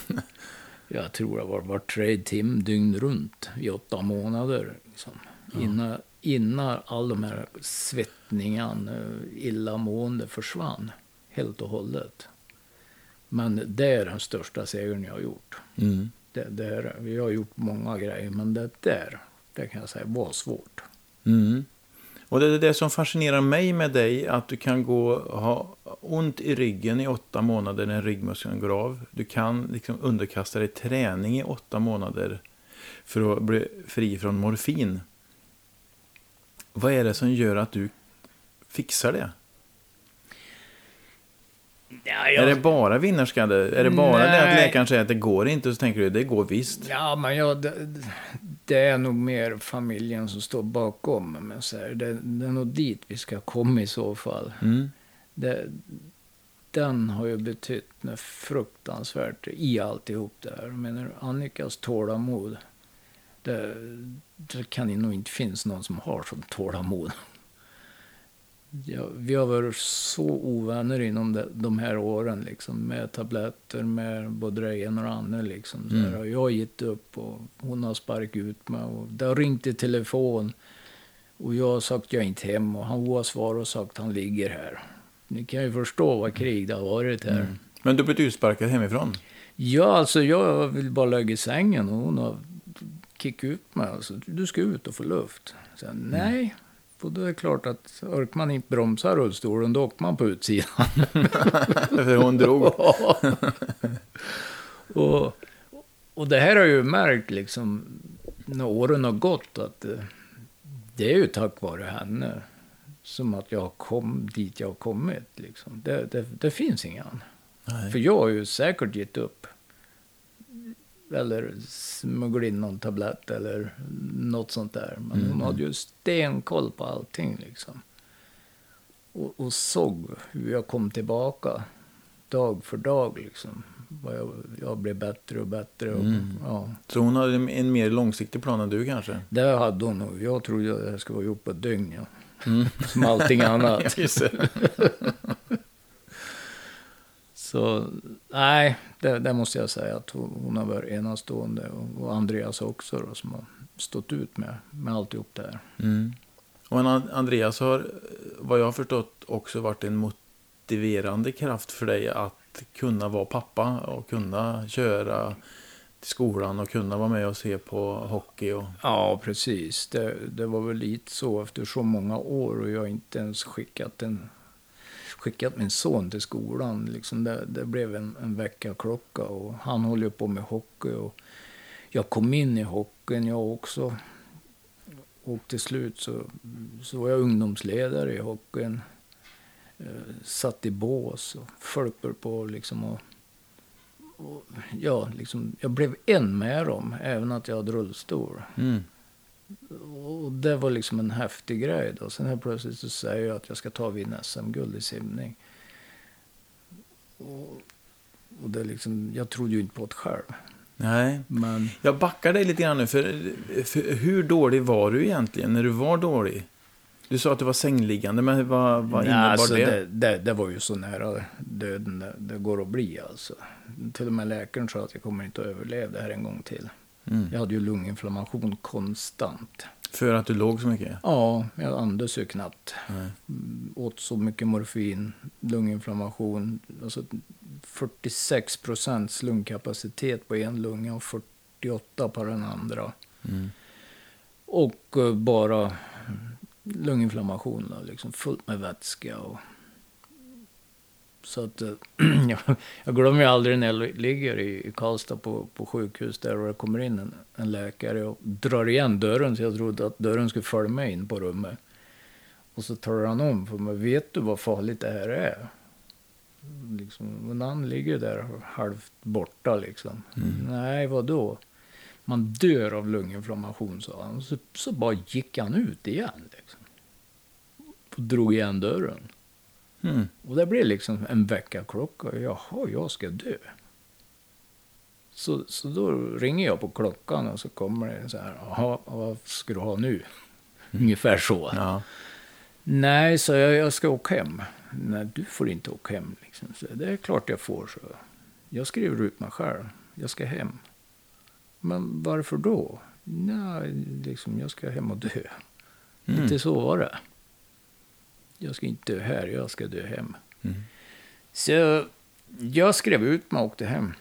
jag tror det var var tredje tim dygn runt i åtta månader. Liksom. Innan, innan all de här svettningarna, illamående försvann helt och hållet. Men det är den största segern jag har gjort. Mm. Det, det är, vi har gjort många grejer, men det där, det kan jag säga var svårt. Mm. Och det är det som fascinerar mig med dig, att du kan gå och ha ont i ryggen i åtta månader när ryggmuskeln går av. Du kan liksom underkasta dig träning i åtta månader för att bli fri från morfin. Vad är det som gör att du fixar det? Ja, Är det bara vinnarskalle? Är det bara det att Nej. läkaren säger att det går inte, så tänker du det går visst? Ja, men jag, det, är nog mer familjen som står bakom. Men så här, det, det är nog dit vi ska komma i så fall. Mm. Det, den har ju betytt något fruktansvärt i alltihop det här. Menar, Annikas tålamod. Det, det kan ju nog inte finnas någon som har sånt tålamod. Ja, vi har varit så ovänner inom de, de här åren, liksom, med tabletter, med både det ena och det andra. Liksom. Mm. Och jag har gett upp och hon har sparkat ut mig. Och det har ringt i telefon. Och jag har sagt jag är inte hem och han har svarat och sagt han ligger här. Ni kan ju förstå vad krig det har varit här. Mm. Men du blev utsparkad hemifrån? Ja, alltså jag vill bara lägga i sängen och hon har kickat ut mig. Alltså, du ska ut och få luft. Så, jag, nej, och då är det klart att orkar man inte bromsa rullstolen, då åker man på utsidan. För hon drog. och, och det här har jag ju märkt liksom, när åren har gått, att eh, det är ju tack vare henne som att jag kommit dit jag har kommit. Liksom. Det, det, det finns ingen. Nej. För jag har ju säkert gett upp. Eller smugglat in någon tablett eller något sånt där. Men hon Mm. hade ju stenkoll på allting liksom. Och, och såg hur jag kom tillbaka dag för dag liksom. Jag, jag blev bättre och bättre. Och, Mm. ja. Så hon hade en- mer långsiktig plan än du kanske? Det hade hon nog. Jag trodde att det skulle vara gjort på ett dygn. Ja. Mm. Som allting annat. Så nej, det, det måste jag säga att hon, har varit enastående. Och, Andreas också då, som har stått ut med, med alltihop det här. Mm. Och Andreas har, vad jag har förstått, också varit en motiverande kraft för dig att att kunna vara pappa och kunna köra till skolan och kunna vara med och se på hockey. Och... Ja, precis. Det, det var väl lite så efter så många år och jag har inte ens skickat, en, skickat min son till skolan. Liksom det, det blev en, en väckarklocka och han håller ju på med hockey. Och jag kom in i hockeyn jag också. Och till slut så, så var jag ungdomsledare i hockeyn. Eh, satt i bås och folk på liksom och, och, ja, liksom, jag blev en med dem, även att jag hade rullstol. Mm. Och det var liksom en häftig grej då. Sen helt plötsligt så säger jag att jag ska ta vinna SM-guld i simning. Och, och det liksom, jag trodde ju inte på det själv. Nej. Men Jag backar dig lite grann nu, för, för hur dålig var du egentligen när du var dålig? Du sa att du var sängliggande, men vad, vad Nej, innebar alltså det? det, det? Det var ju så nära döden det, det går att bli alltså. Till och med läkaren sa att jag kommer inte att överleva det här en gång till. Mm. Jag hade ju lunginflammation konstant. För att du låg så mycket? Ja, jag andades ju knappt. Nej. Mm, Åt så mycket morfin, lunginflammation. Alltså 46 procents lungkapacitet på en lunga och 48 på den andra. Mm. Och eh, bara lunginflammation, liksom fullt med vätska. Och... Så att eh, jag, glömmer ju aldrig när jag ligger i, i Karlstad på, på sjukhus där och det kommer in en, en läkare och drar igen dörren så jag trodde att dörren skulle följa med in på rummet. Och så talar han om för mig, vet du vad farligt det här är? Liksom, men han ligger där halvt borta liksom. Mm. Nej, vad då? Man dör av lunginflammation, sa han. Så, så bara gick han ut igen. Liksom. Och drog igen dörren. Mm. Och det blev liksom en väckarklocka. Jaha, jag ska dö. Så, så då ringer jag på klockan och så kommer det så här. Jaha, vad ska du ha nu? Ungefär så. Ja. Nej, så jag, jag ska åka hem. Nej, du får inte åka hem. Liksom. Så det är klart jag får, så. Jag skriver ut mig själv. Jag ska hem. Men varför då? Nej, liksom, jag ska hem och dö. Mm. Inte så var det. Jag ska inte dö här, jag ska dö hem. Mm. Så jag skrev ut mig och åkte hem.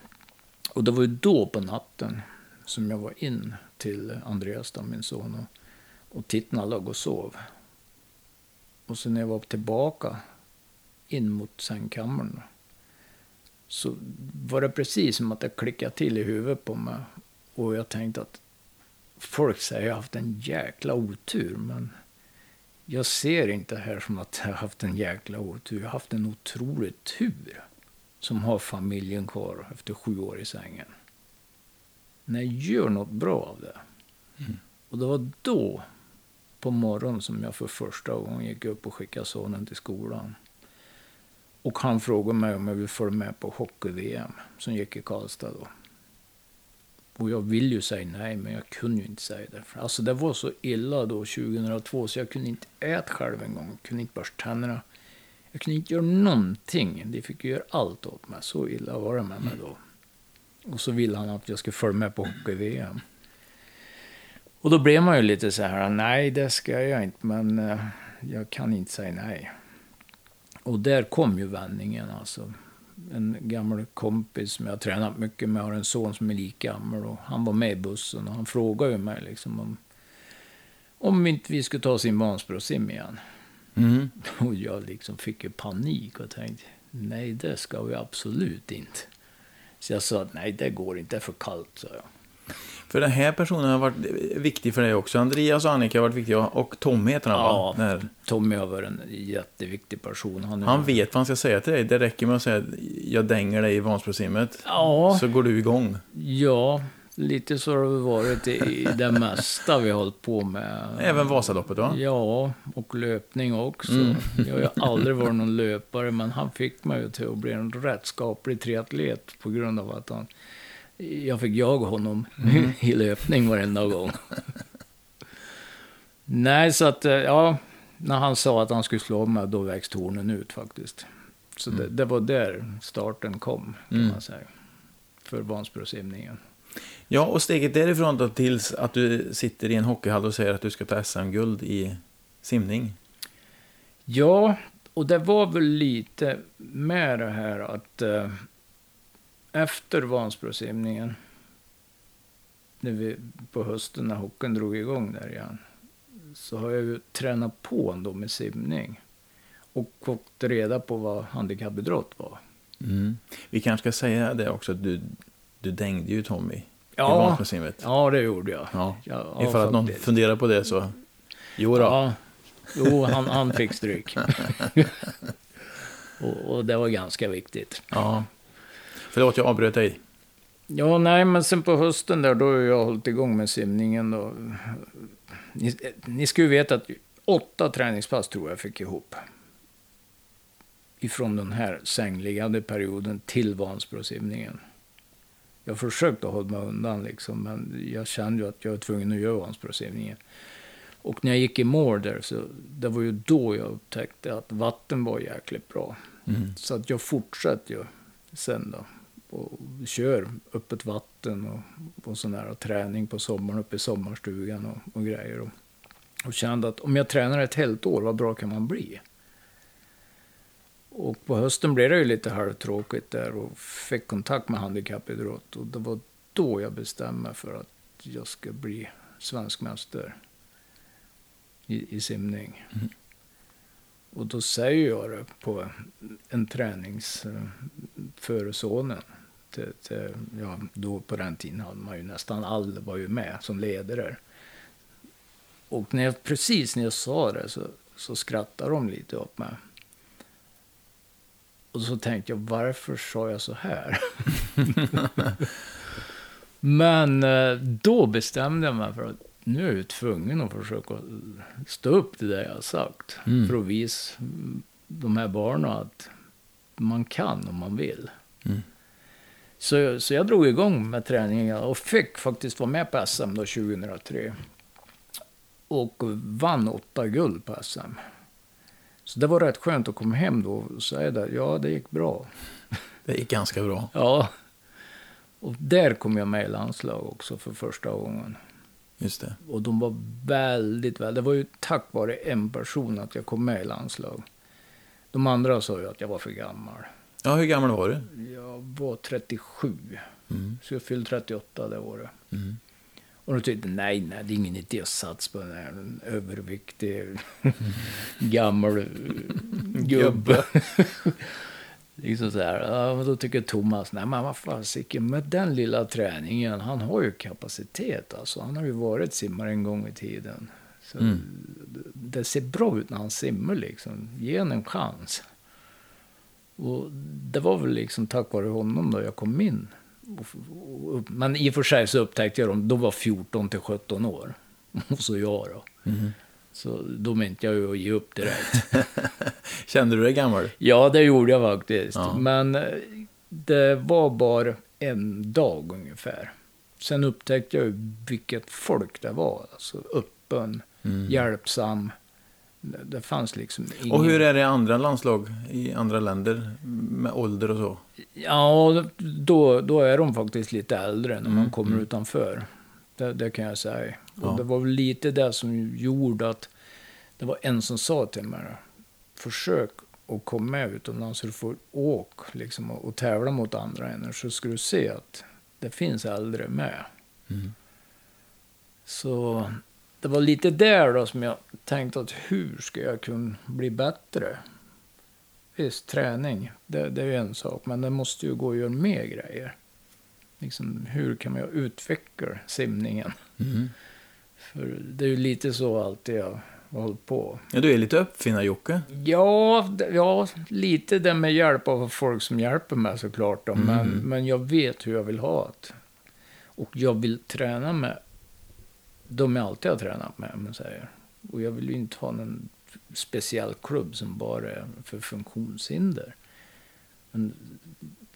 Och det var då på natten som jag var in till Andreas, då, min son, och, och tittarna låg och sov. Och så när jag var tillbaka in mot sängkammaren så var det precis som att det klickade till i huvudet på mig. Och jag tänkte att folk säger att jag har haft en jäkla otur, men jag ser inte det här som att jag har haft en jäkla otur. Jag har haft en otrolig tur som har familjen kvar efter sju år i sängen. När jag gör något bra av det. Och det var då på morgonen som jag för första gången gick upp och skickade sonen till skolan. Och han frågade mig om jag ville följa med på hockey-VM som gick i Karlstad då. Och jag vill ju säga nej, men jag kunde ju inte säga det. Alltså det var så illa då 2002 så jag kunde inte äta själv en gång. Jag kunde inte borsta tänderna. Jag kunde inte göra någonting. De fick ju göra allt åt mig. Så illa var det med mig då. Och så ville han att jag skulle följa med på hockey-VM. Och då blev man ju lite så här, nej det ska jag inte, men eh, jag kan inte säga nej. Och där kom ju vändningen alltså. En gammal kompis som jag har tränat mycket med har en son som är lika gammal och han var med i bussen och han frågade ju mig liksom om, om inte vi skulle ta sin Vansbrosim igen. Mm. Och jag liksom fick ju panik och tänkte, nej det ska vi absolut inte. Så jag sa att nej det går inte, det är för kallt, sa jag. För den här personen har varit viktig för dig också. Andreas och Annika har varit viktiga. Och Tommy heter han Ja. va? När Tommy har varit en jätteviktig person. Han, är- han vet vad han ska säga till dig. Det räcker med att säga att jag dänger dig i Vansbrosimmet. Ja, Så går du igång. ja, lite så har det varit i, det mesta vi har hållit på med. Även Vasaloppet va? Ja, och löpning också. Mm. Jag har ju aldrig varit någon löpare, men han fick mig till att bli en rätt skaplig triatlet på grund av att han, jag fick jaga honom Mm. i löpning varenda gång. Nej, så att, eh, ja, när han sa att han skulle slå mig, då växte tornen ut faktiskt. Så det, det var där starten kom, kan Mm. man säga. För Vansbrosimningen. Ja, och steget därifrån då tills att du sitter i en hockeyhall och säger att du ska ta SM-guld i simning. Ja, och det var väl lite med det här att eh, efter Vansbrosimningen, när vi på hösten när hockeyn drog igång där igen, så har jag ju tränat på ändå med simning. Och fått reda på vad handikappidrott var. Mm. Vi kanske ska säga det också, att du, du dängde ju Tommy i Ja, Vansbrosimmet. ja det gjorde jag. Ja. Ja, Ifall att någon funderar på det så, jo då. Ja, jo, han, han fick stryk. och, och det var ganska viktigt. Ja. Förlåt, jag avbröt dig. Ja, nej, men sen på hösten där, då har jag hållit igång med simningen. Då. Ni, ni ska ju veta att åtta träningspass tror jag fick ihop. Ifrån den här sängliggande perioden till Vansbrosimningen. Jag försökte hålla mig undan liksom, men jag kände ju att jag var tvungen att göra Vansbrosimningen. Och när jag gick i mål där, så det var ju då jag upptäckte att vatten var jäkligt bra. Mm. Så att jag fortsatte ju sen då. Och kör öppet vatten och, och sån här träning på sommaren uppe i sommarstugan och, och grejer. Och, och kände att om jag tränar ett helt år, vad bra kan man bli? Och på hösten blev det ju lite halvtråkigt där och fick kontakt med handikappidrott. Och det var då jag bestämde mig för att jag ska bli svensk mästare i, i simning. Mm. Och då säger jag det på en tränings eh, före sonen. Till, till, ja, då på den tiden hade man ju nästan alla var ju med som ledare. Och när jag, precis när jag sa det så, så skrattade de lite åt mig. Och så tänkte jag, varför sa jag så här? Men eh, då bestämde jag mig för att nu är jag tvungen att försöka stå upp till det jag har sagt. Mm. För att visa de här barnen att man kan om man vill. Mm. Så, så jag drog igång med träningen och fick faktiskt vara med på SM då 2003. Och vann åtta guld på SM. Så det var rätt skönt att komma hem då och säga det. Ja, det gick bra. Det gick ganska bra. Ja. Och där kom jag med i landslag också för första gången. Just det. Och de var väldigt väl. Det var ju tack vare en person att jag kom med i landslag. De andra sa ju att jag var för gammal. Ja, hur gammal var du? Jag var 37. Mm. Så jag fyllde 38 det året. Mm. Och de tyckte nej, nej, det är ingen idé att satsa på den här överviktig gammal gubbe. liksom så här. Ja, men då tycker Thomas, nej men vad fasiken, med den lilla träningen, han har ju kapacitet alltså. Han har ju varit simmare en gång i tiden. Så Mm. det- Det ser bra ut när han simmar liksom. Ge en chans. Och det var väl liksom tack vare honom då jag kom in. Men i och för sig så upptäckte jag dem, de var 14 till 17 år. Och så jag då. Mhm. Så då menade jag ju att ge upp direkt. Kände du dig gammal? ja, det gjorde jag faktiskt. Ja. Men eh, det var bara en dag ungefär. Sen upptäckte jag ju vilket folk det var. Alltså öppen, Mm. hjälpsam. Det, fanns liksom ingen... Och hur är det i andra landslag i andra länder med ålder och så? Ja, då, då är de faktiskt lite äldre när man Mm, kommer mm. utanför. Det, det kan jag säga. Och Ja. det var väl lite det som gjorde att det var en som sa till mig, försök att komma med utomlands så du får åk liksom, och, och tävla mot andra ännu så ska du se att det finns äldre med. Mm. Så det var lite där då som jag tänkte att hur ska jag kunna bli bättre? Visst, träning, det, det är ju en sak, men det måste ju gå att göra mer grejer. Liksom, hur kan man utveckla simningen? Mm. För det är ju lite så alltid jag har hållit på. Ja, du är lite uppfinnar-Jocke. Ja, ja, lite det med hjälp av folk som hjälper mig såklart. Då. Men, Mm. men jag vet hur jag vill ha det. Och jag vill träna med de jag alltid har tränat med, om man säger. Och jag vill ju inte ha någon speciell klubb som bara är för funktionshinder. Men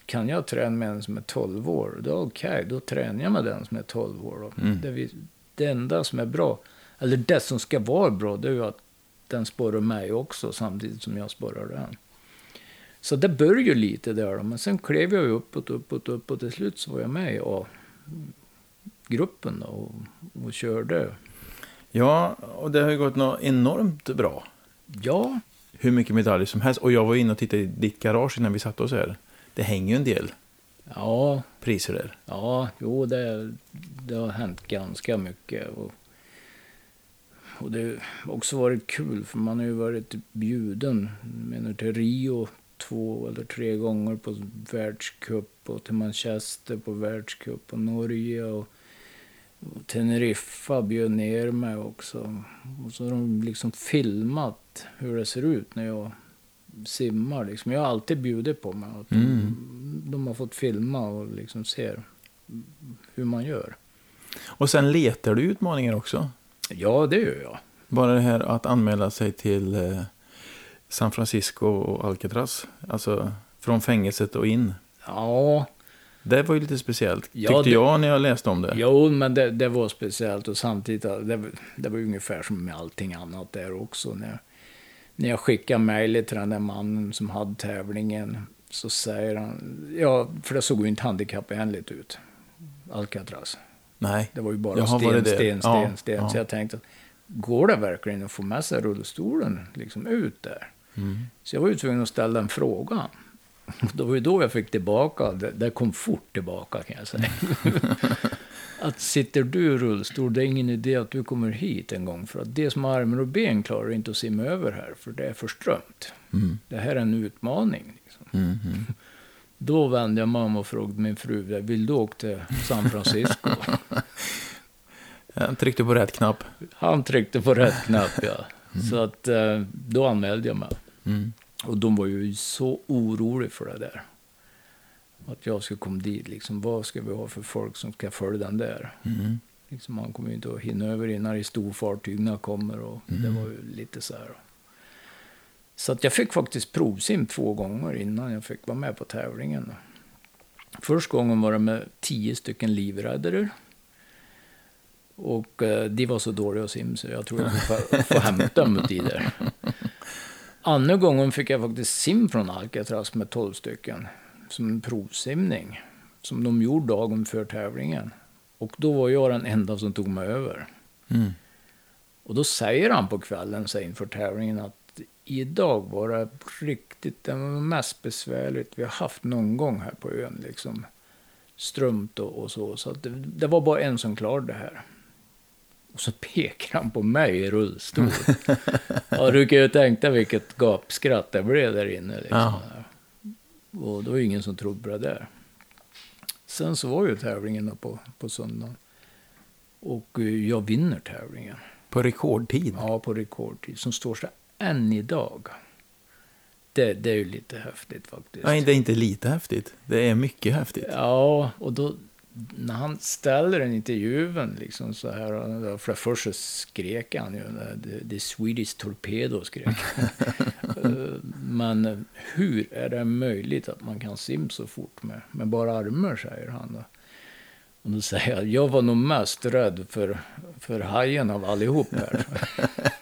kan jag träna med en som är 12 år, då okej, då tränar jag med den som är 12 år. Mm. Det, vi, det enda som är bra, eller det som ska vara bra, det är ju att den sporrar mig också samtidigt som jag sporrar den. Så det började ju lite där då, men sen klev jag uppåt, uppåt, uppåt till slut så var jag med i A-gruppen då och, och körde. Ja, och det har ju gått något enormt bra. Ja, hur mycket medaljer som helst. Och jag var inne och tittade i ditt garage innan vi satte oss här. Det hänger ju en del Ja, priser där. ja, jo, det, det har hänt ganska mycket. Och, och det har också varit kul, för man har ju varit bjuden menar, till Rio två eller tre gånger på världscup och till Manchester på världscup och Norge och Teneriffa bjöd ner mig också. Och så har de liksom filmat hur det ser ut när jag simmar. Liksom. Jag har alltid bjudit på mig. Att de, Mm. de har fått filma och liksom ser hur man gör. Och sen letar du utmaningar också. Ja, det gör jag. Bara det här att anmäla sig till eh, San Francisco och Alcatraz. Alltså från fängelset och in. Ja, Det var ju lite speciellt, Ja, tyckte det- jag när jag läste om det. Jo, men det, det var speciellt och samtidigt, det, var- det var ungefär som med allting annat där också. När, när jag skickade mejlet till den där mannen som hade tävlingen så säger han, ja, för det såg ju inte handikappvänligt ut, Alcatraz. Nej. Det var ju bara Jaha, sten, det det? sten, sten, Ja, sten. ja. Så jag tänkte, går det verkligen att få med sig rullstolen liksom ut där? Mm. Så jag var ju tvungen att ställa en fråga. Det var ju då jag fick tillbaka, det, det kom fort tillbaka kan jag säga. att sitter du i rullstol, det är ingen idé att du kommer hit en gång. För att det som har armar och ben klarar inte att simma över här, för det är för strömt. Mm. Det här är en utmaning. Liksom. Mm. Mm. Då vände jag mig om och frågade min fru, vill du åka till San Francisco? Jag tryckte på rätt knapp. Han tryckte på rätt knapp, ja. Så att eh, då anmälde jag mig. Mm. Och de var ju så oroliga för det där. Att jag skulle komma dit, liksom, vad ska vi ha för folk som ska följa den där? Mm. Liksom, man kommer ju inte att hinna över innan i storfartygen kommer och det var ju lite så här. Så att jag fick faktiskt provsim två gånger innan jag fick vara med på tävlingen. Första gången var det med tio stycken livräddare. Och eh, de var så dåliga att simma så jag tror jag får, får hämta dem där. Andra gången fick jag faktiskt sim från Alcatraz med 12 stycken. Som en provsimning. Som de gjorde dagen för tävlingen. Och då var jag den enda som tog mig över. Mm. Och då säger han på kvällen så inför tävlingen att idag var det riktigt, det mest besvärligt vi har haft någon gång här på ön. Liksom. Strömt och, och så. Så det, det var bara en som klarade det här. Och så pekar han på mig i rullstol. ja, du kan ju tänka vilket gapskratt det blev där inne. Liksom. Ja. Och det var ju ingen som trodde på det där. Sen så var ju tävlingen då på, på söndagen. Och eh, jag vinner tävlingen. På rekordtid. Ja, på rekordtid. Som står sig än idag. Det, det är ju lite häftigt faktiskt. Nej, det är inte lite häftigt. Det är mycket häftigt. Ja, och då när han ställer den intervjun liksom så här. För först så skrek han ju. The, the Swedish Torpedo skrek. Eh, Men hur är det möjligt att man kan simma så fort med, med bara armar, säger han. Då. Och då säger jag, jag var nog mest rädd för, för hajen av allihop här.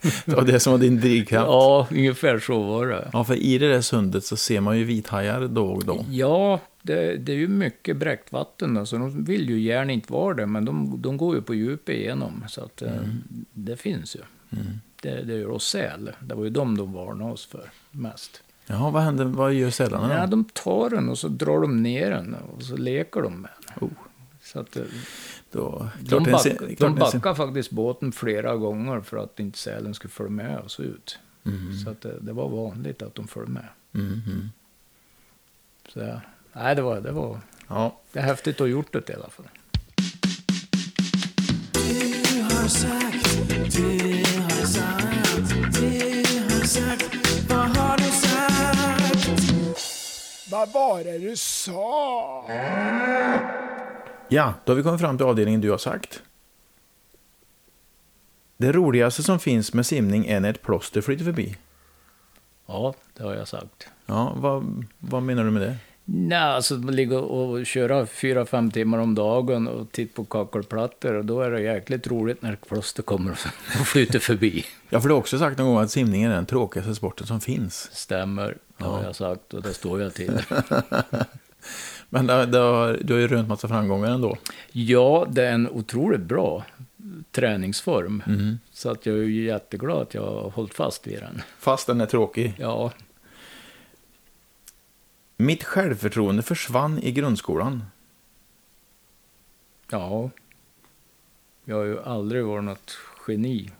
Det var det som var din drivkraft. ja, ungefär så var det. Ja, för i det där sundet så ser man ju vithajar då och då. Ja, det, det är ju mycket bräckt vatten så de vill ju gärna inte vara där, men de, de går ju på djupet igenom. Så att eh, det finns ju. Mm. Det, det gör oss säl. Det var ju de de varnade oss för mest. Jaha, vad händer? Vad gör sälarna Ja, då? de tar den och så drar de ner den och så leker de med den. Oh, Så att, eh, då, de, en back, de en se- backade faktiskt båten flera gånger för att inte sälen skulle följa med oss ut. Mm. Så att det, det var vanligt att de följde med. Mm, mm. Så, ja, nej, det var, det var Ja, det är häftigt att ha gjort det i alla fall. Du har sagt, du har sagt, du har sagt, vad har du sagt? Vad var det du sa? Ja, då har vi kommit fram till avdelningen du har sagt. Det roligaste som finns med simning är när ett plåster flyter förbi. Ja, det har jag sagt. Ja, vad, vad menar du med det? Nej, alltså att ligga och köra fyra, fem timmar om dagen och titta på kakelplattor och då är det jäkligt roligt när plåster kommer och flyter förbi. Ja, för du har också sagt någon gång att simning är den tråkigaste sporten som finns. Stämmer, det har jag sagt och det står jag till. Men det, det har, du har ju rönt massa framgångar ändå. Ja, det är en otroligt bra träningsform. Mm. Så att jag är jätteglad att jag har hållit fast vid den. Fast den är tråkig. Ja, Mitt självförtroende försvann i grundskolan. ja. Jag har ju aldrig varit något geni.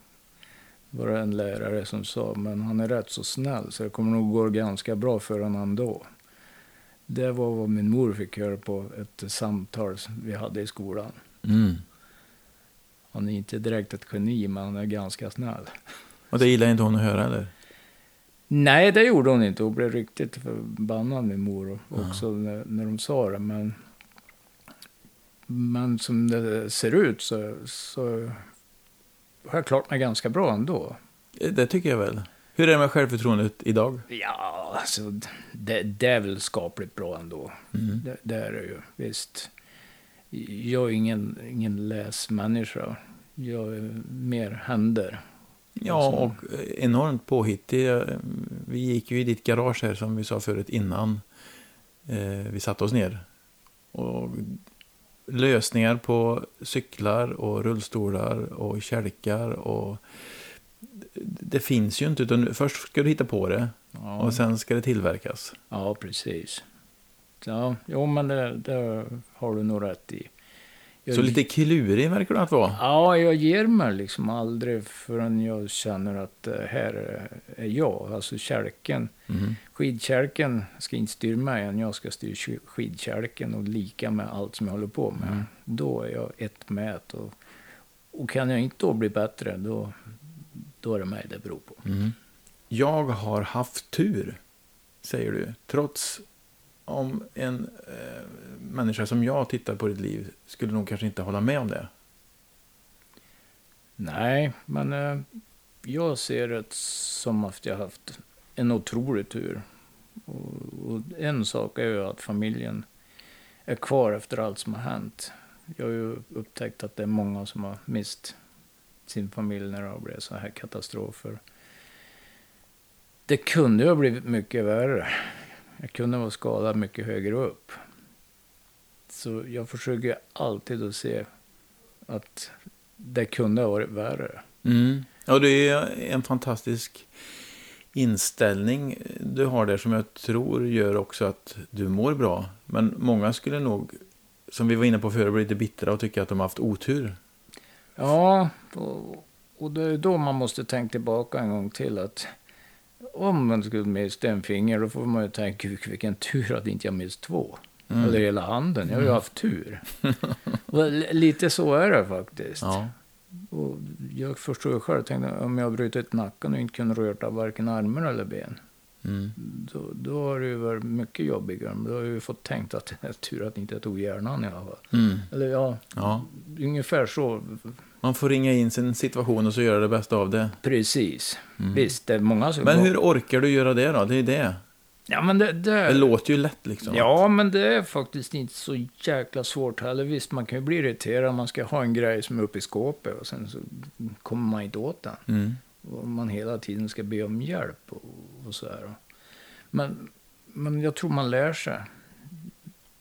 Det en lärare som sa, men han är rätt så snäll så det kommer nog gå ganska bra för honom ändå. Det var vad min mor fick höra på ett samtal vi hade i skolan. Mm. Han är inte direkt ett geni, men han är ganska snäll. Och det gillar inte hon att höra eller? Nej, det gjorde hon inte. Hon blev riktigt förbannad, min mor, också när, när de sa det. Men, men som det ser ut så, så har jag klarat mig ganska bra ändå. Det tycker jag väl. Hur är det med självförtroendet idag? Ja, alltså det, det är väl skapligt bra ändå. Mm. Det, det är det ju, visst. Jag är ingen, ingen läsmänniska. Jag är mer händer. Ja, och enormt påhittig. Vi gick ju i ditt garage här som vi sa förut innan eh, vi satte oss ner. Och lösningar på cyklar och rullstolar och kälkar och det finns ju inte utan först ska du hitta på det Ja, och sen ska det tillverkas. ja precis. Ja, jo, men det, det har du nog rätt i. Jag, Så lite klurig verkar du att vara. Ja, jag ger mig liksom aldrig förrän jag känner att det här är- är jag. Alltså kälken. Mm. Skidkälken ska inte styra mig än jag ska styra sk- skidkälken och lika med allt som jag håller på med. Mm. Då är jag ett med ett. Och, och kan jag inte då bli bättre, då, då är det mig det beror på. Mm. Jag har haft tur, säger du. Trots om en eh, människa som jag tittar på ditt liv skulle nog kanske inte hålla med om det. Nej, men eh, jag ser det som att jag haft en otrolig tur. Och, och en sak är ju att familjen är kvar efter allt som har hänt. Jag har ju upptäckt att det är många som har mist sin familj när det har blivit så här katastrofer. Det kunde ju ha blivit mycket värre. Jag kunde vara skadad mycket högre upp. Så jag försöker alltid att se att det kunde ha varit värre. Mm. Ja, det är en fantastisk inställning du har där som jag tror gör också att du mår bra. Men många skulle nog, som vi var inne på förut, bli lite bittra och tycka att de har haft otur. Ja, och, och det är då man måste tänka tillbaka en gång till att om man skulle mista en finger då får man ju tänka "Vilk- vilken tur att inte jag mist två. Mm. Eller hela handen, jag har ju haft tur. lite så är det faktiskt. Ja. Och jag förstår ju själv, tänkte, om jag har brutit nacken och inte kunnat röra varken armar eller ben. Mm. Då, då har det ju varit mycket jobbigare. Men då har jag ju fått tänkt att det är tur att inte jag tog hjärnan i alla fall. Mm. Eller ja, ja. ungefär så. Man får ringa in sin situation och så göra det bästa av det. Precis. Visst, det är många som... Men hur orkar du göra det då? Det är det. Ja, men det... det... Det låter ju lätt liksom. Ja, men det är faktiskt inte så jäkla svårt heller. Visst, man kan ju bli irriterad om man ska ha en grej som är uppe i skåpet och sen så kommer man inte åt den. Mm. Och man hela tiden ska be om hjälp och, och så här. Men, men jag tror man lär sig.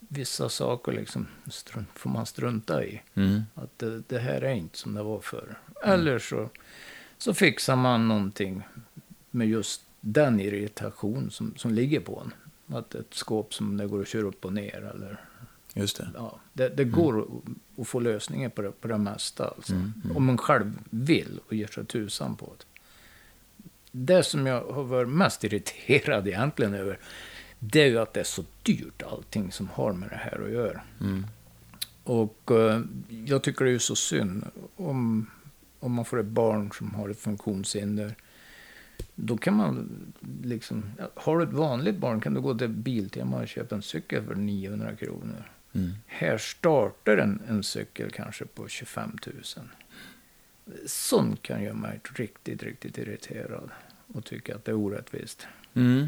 Vissa saker liksom strunt, får man strunta i. Mm. Att det, det här är inte som det var förr. Eller så, så fixar man någonting med just den irritation som, som ligger på en. Att ett skåp som det går att köra upp och ner. Eller, Just det. ja, det, det går att, att få lösningar på det, på det mesta. Alltså. Mm, mm. Om man själv vill och ger sig tusan på det. Det som jag har varit mest irriterad egentligen över, det är ju att det är så dyrt allting som har med det här att göra. Mm. Och eh, jag tycker det är ju så synd om, om man får ett barn som har ett funktionshinder. Då kan man liksom, har du ett vanligt barn kan du gå till Biltema och köpa en cykel för 900 kronor. Mm. Här startar en, en cykel kanske på 25 000. Sånt kan göra mig riktigt, riktigt irriterad och tycka att det är orättvist. Mm.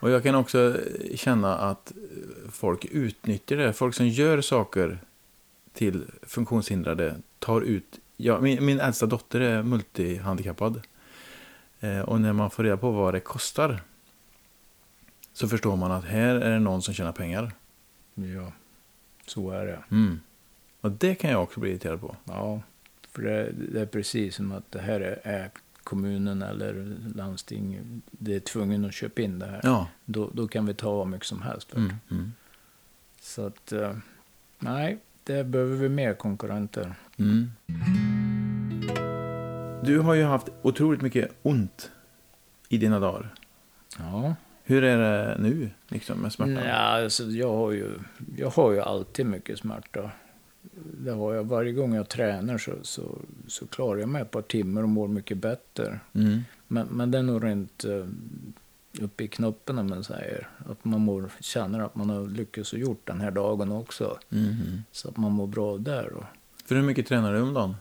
Och jag kan också känna att folk utnyttjar det. Folk som gör saker till funktionshindrade tar ut... Ja, min, min äldsta dotter är multihandikappad. Eh, och när man får reda på vad det kostar så förstår man att här är det någon som tjänar pengar. Ja, så är det. Mm. Och det kan jag också bli irriterad på. Ja, För det, det är precis som att det här är, är kommunen eller landsting, det är tvungen att köpa in det här. Ja. Då, då kan vi ta vad mycket som helst. Mm. Mm. Så att, eh, nej, det behöver vi mer konkurrenter. Mm. Du har ju haft otroligt mycket ont i dina dagar. Ja. Hur är det nu liksom, med smärtan? Nej, alltså, jag, har ju, jag har ju alltid mycket smärta. Det har jag. Varje gång jag tränar så, så, så klarar jag mig ett par timmar och mår mycket bättre. Mm. Men, men det är nog rent uh, uppe i knoppen om man säger. Att man mår, känner att man har lyckats och gjort den här dagen också. Mhm. Så att man mår bra där. Och, För hur mycket tränar du om dagen?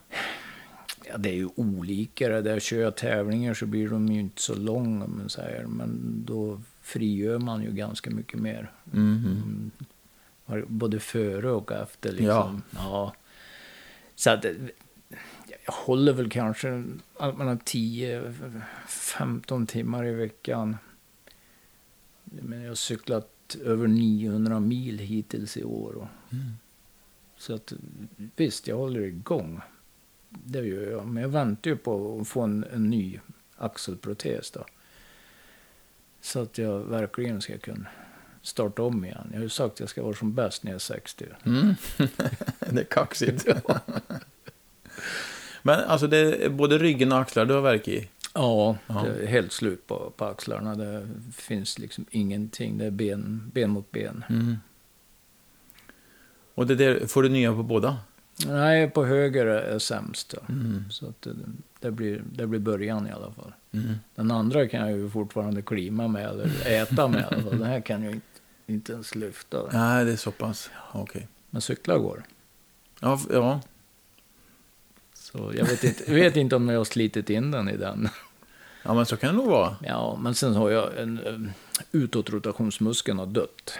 ja, det är ju olika. det Där kör jag tävlingar så blir de ju inte så långa om man säger. Men då frigör man ju ganska mycket mer. Mhm. Mm. Både före och efter. Liksom. Ja. Ja. Så att, jag håller väl kanske allt mellan 10-15 timmar i veckan. Men jag har cyklat över 900 mil hittills i år. Mm. Så att, visst, jag håller igång. Det gör jag. Men jag väntar ju på att få en, en ny axelprotes. Då. Så att jag verkligen ska kunna starta om igen. Jag har ju sagt att jag ska vara som bäst när jag är 60. Mm. det är kaxigt. Men alltså, det är både ryggen och axlar du har värk i? Ja, Ja. det är helt slut på, på axlarna. Det finns liksom ingenting. Det är ben, ben mot ben. Mm. Och det där, får du nya på båda? Nej, på höger är sämst. Då. Mm. Så att det, det, blir, det blir början i alla fall. Mm. Den andra kan jag ju fortfarande klima med eller äta med fall. Den här kan jag inte, inte ens lyfta. Nej, det är så pass. Okej. Men cykla går. Ja, ja. Så jag vet inte, vet inte om jag har slitit in den i den. ja, men så kan det nog vara. Ja, men sen har jag en um, utåtrotationsmuskeln har dött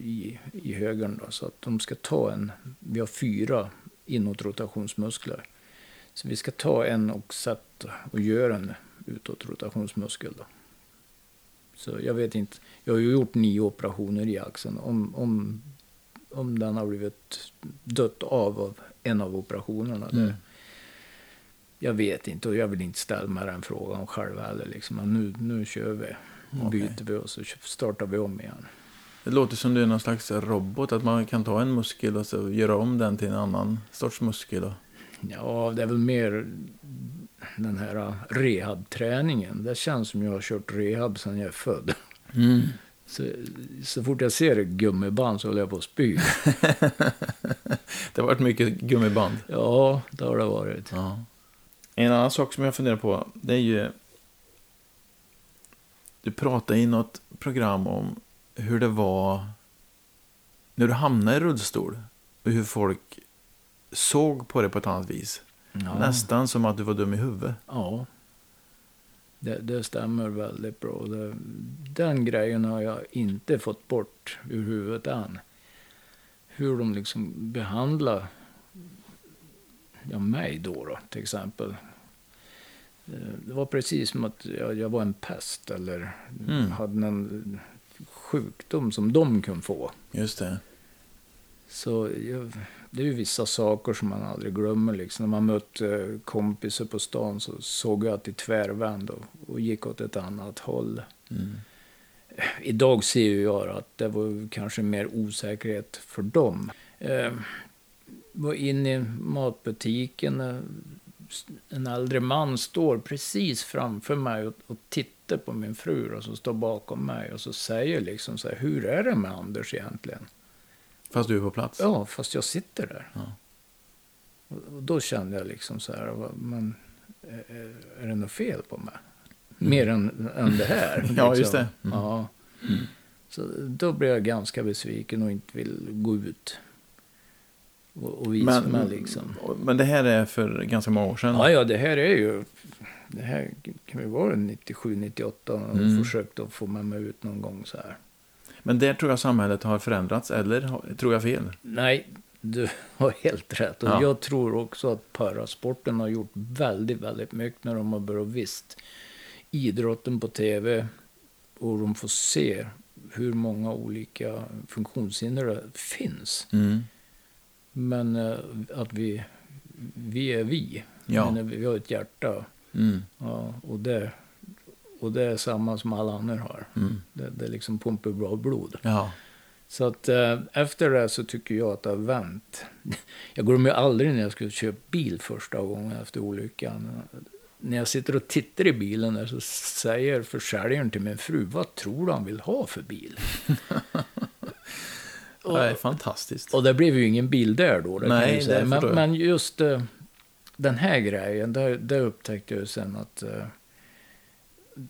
I, i högern. Då, så att de ska ta en, vi har fyra inåtrotationsmuskler. Så vi ska ta en och sätta och göra en utåtrotationsmuskel. Då. Så jag vet inte, jag har ju gjort nio operationer i axeln. Om, om, om den har blivit dött av, av en av operationerna. Mm. Det, jag vet inte och jag vill inte ställa mig den frågan själv heller. Liksom. Men nu, nu kör vi. Okej. byter vi och så startar vi om igen. Det låter som du är någon slags robot, att man kan ta en muskel och så göra om den till en annan sorts muskel. Ja, det är väl mer den här rehabträningen. Det känns som jag har kört rehab sedan jag är född. Mm. Så, så fort jag ser ett gummiband så håller jag på att spy. Det har varit mycket gummiband. Ja, det har det varit. Ja. En annan sak som jag funderar på, det är ju... Du pratade i något program om hur det var när du hamnade i rullstol. Och hur folk såg på det på ett annat vis. Ja. Nästan som att du var dum i huvudet. Ja. Det, det stämmer väldigt bra. Det, den grejen har jag inte fått bort ur huvudet än. Hur de liksom behandlar ja, mig då, då, till exempel. Eh, Det var precis som att jag, jag var en pest eller Mm. hade någon sjukdom som de kunde få. Just det. Så det är ju vissa saker som man aldrig glömmer. Liksom. När man mötte kompisar på stan så såg jag att de tvärvände och, och gick åt ett annat håll. Mm. Idag ser ju jag att det var kanske mer osäkerhet för dem. Eh, var inne i matbutiken. Eh, En äldre man står precis framför mig och, och tittar på min fru och så står bakom mig och så säger liksom så här, hur är det med Anders egentligen? Fast du är på plats. Ja, fast jag sitter där. Ja. Och, och då kände jag liksom så här, men är, är det något fel på mig? Mer än, än det här. Mm. Ja, liksom. just det. Mm. Ja. Så då blev jag ganska besviken och inte vill gå ut och, och visa Men, liksom. men det här är för ganska många år sedan. Ja, ja, det här är ju... Det här kan ju vara 97, 98 och Mm. försökt att få med mig ut någon gång så här. Men där tror jag samhället har förändrats, eller tror jag fel? Nej, du har helt rätt. Och Ja. jag tror också att parasporten har gjort väldigt, väldigt mycket när de har börjat visst idrotten på tv och de får se hur många olika funktionshinder det finns. Mm. Men eh, att vi, vi är vi. Ja. Men vi har ett hjärta. Mm. Ja, och, det, och det är samma som alla andra har. Mm. Det, det är liksom pumpar bra blod. Ja. Så att eh, efter det så tycker jag att det har vänt. Jag glömmer ju aldrig när jag skulle köpa bil första gången efter olyckan. När jag sitter och tittar i bilen där så säger försäljaren till min fru, vad tror du han vill ha för bil? Det är fantastiskt. Och det blev ju ingen bil där då. Nej, det säga. Men, men just eh, den här grejen, det, upptäckte jag sen att eh,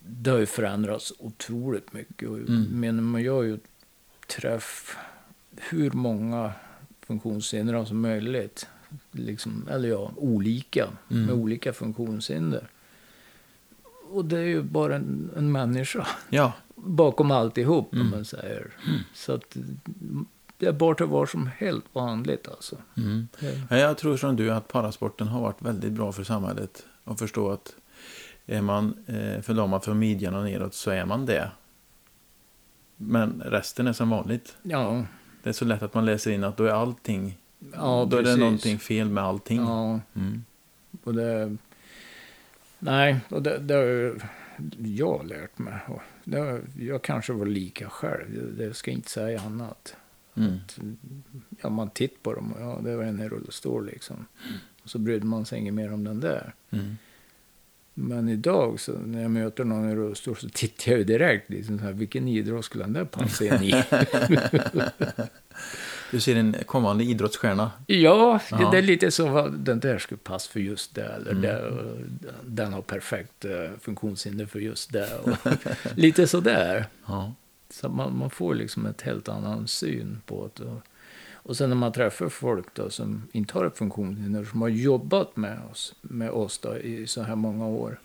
det har ju förändrats otroligt mycket. Och, Mm. Men man gör ju träff hur många funktionshinder som möjligt. Liksom, eller ja, olika. Mm. Med olika funktionshinder. Och det är ju bara en, en människa Ja. bakom alltihop, Mm. om man säger. Så att det är bara vad som helt vanligt alltså. Mm. Ja, Jag tror som du att parasporten har varit väldigt bra för samhället. Och förstå att är man eh, förlamad från midjan och neråt så är man det. Men resten är som vanligt. Ja, Det är så lätt att man läser in att då är allting, ja då är det precis. någonting fel med allting. Ja, Mm. och det... Nej, och det, det har jag lärt mig. Det, jag kanske var lika själv, det, det ska jag inte säga annat. Mm. Ja, man tittar på dem och ja, det var en i rullstol liksom. Och så brydde man sig inget mer om den där. Mm. Men idag så när jag möter någon i rullstol så tittar jag ju direkt liksom så här, vilken idrott skulle den där passa in i? Du ser en kommande idrottsstjärna. ja, Ja. Det, är lite så, vad, den där skulle passa för just det. Eller Mm. det, och den har perfekt eh, funktionshinder för just det. Och lite sådär. Ja. Så man, man får liksom ett helt annan syn på det. Och, och sen när man träffar folk då, som inte har ett funktionshinder, som har jobbat med oss, med oss då, i så här många år,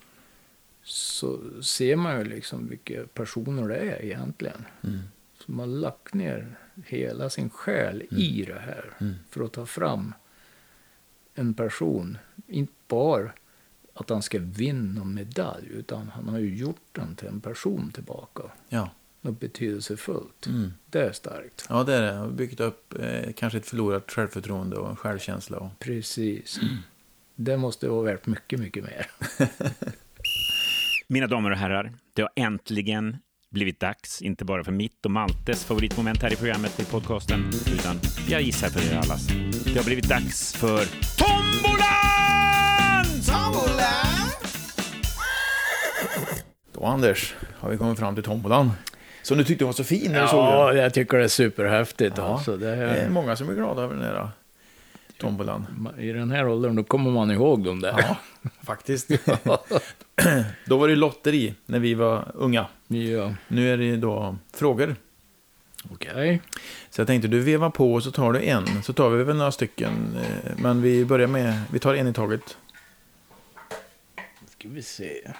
så ser man ju liksom vilka personer det är egentligen. Mm. Som har lagt ner hela sin själ i det här Mm. för att ta fram en person. Inte bara att han ska vinna någon medalj, utan han har ju gjort den till en person tillbaka. Ja. Något betydelsefullt. Mm. Det är starkt. ja, det är det. Har byggt upp eh, kanske ett förlorat självförtroende och självkänsla. Och... Precis. Det måste vara värt mycket, mycket mer. Mina damer och herrar, det har äntligen blivit dags, inte bara för mitt och Maltes favoritmoment här i programmet i podcasten, utan jag gissar för er allas. Det har blivit dags för Tombolan! Då Anders, har vi kommit fram till tombolan. Som du tyckte var så fin när du såg Ja, den. jag tycker det är superhäftigt. Ja, Alltså. Det Det är är, många som är glada över den här tombolan. I den här åldern då kommer man ihåg dem där. Ja, faktiskt. då var det lotteri när vi var unga. ja. Nu är det då frågor. Okej. Så jag tänkte du vevar på och så tar du en. Så tar vi väl några stycken. eh, Men vi börjar med, vi tar en i taget. ska vi se.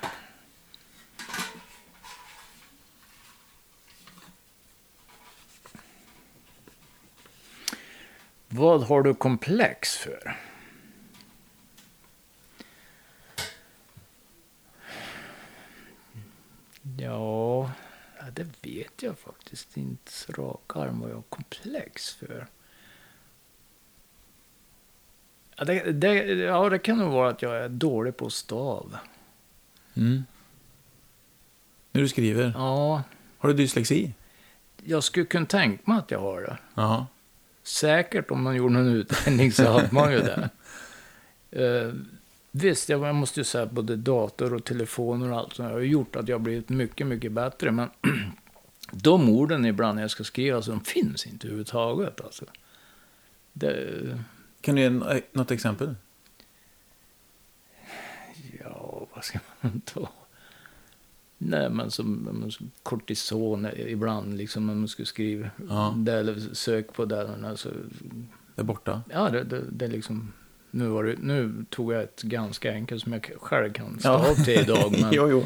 Vad har du komplex för? Ja, det vet jag faktiskt inte så rak arm vad jag har komplex för. Ja det, det, ja, det kan nog vara att jag är dålig på stav. Mm. När du skriver. Ja, Har du dyslexi? jag skulle kunna tänka mig att jag har det. Jaha. Säkert om man gjorde någon utredning så hade man ju det. Eh, visst, jag måste ju säga att både dator och telefoner och allt sånt har gjort att jag har blivit mycket, mycket bättre. Men de orden ibland när jag ska skriva, så de finns inte överhuvudtaget. Alltså. Det, Kan du ge eh, något exempel? ja, vad ska man ta? Nej, men som, kortison ibland, liksom, om man skulle skriva Ja. det eller sök på det. Alltså, Det är borta. Ja, det, det, det liksom... Nu, var det, nu tog jag ett ganska enkelt som jag själv kan stå Ja. upp till idag. Men, jo, jo.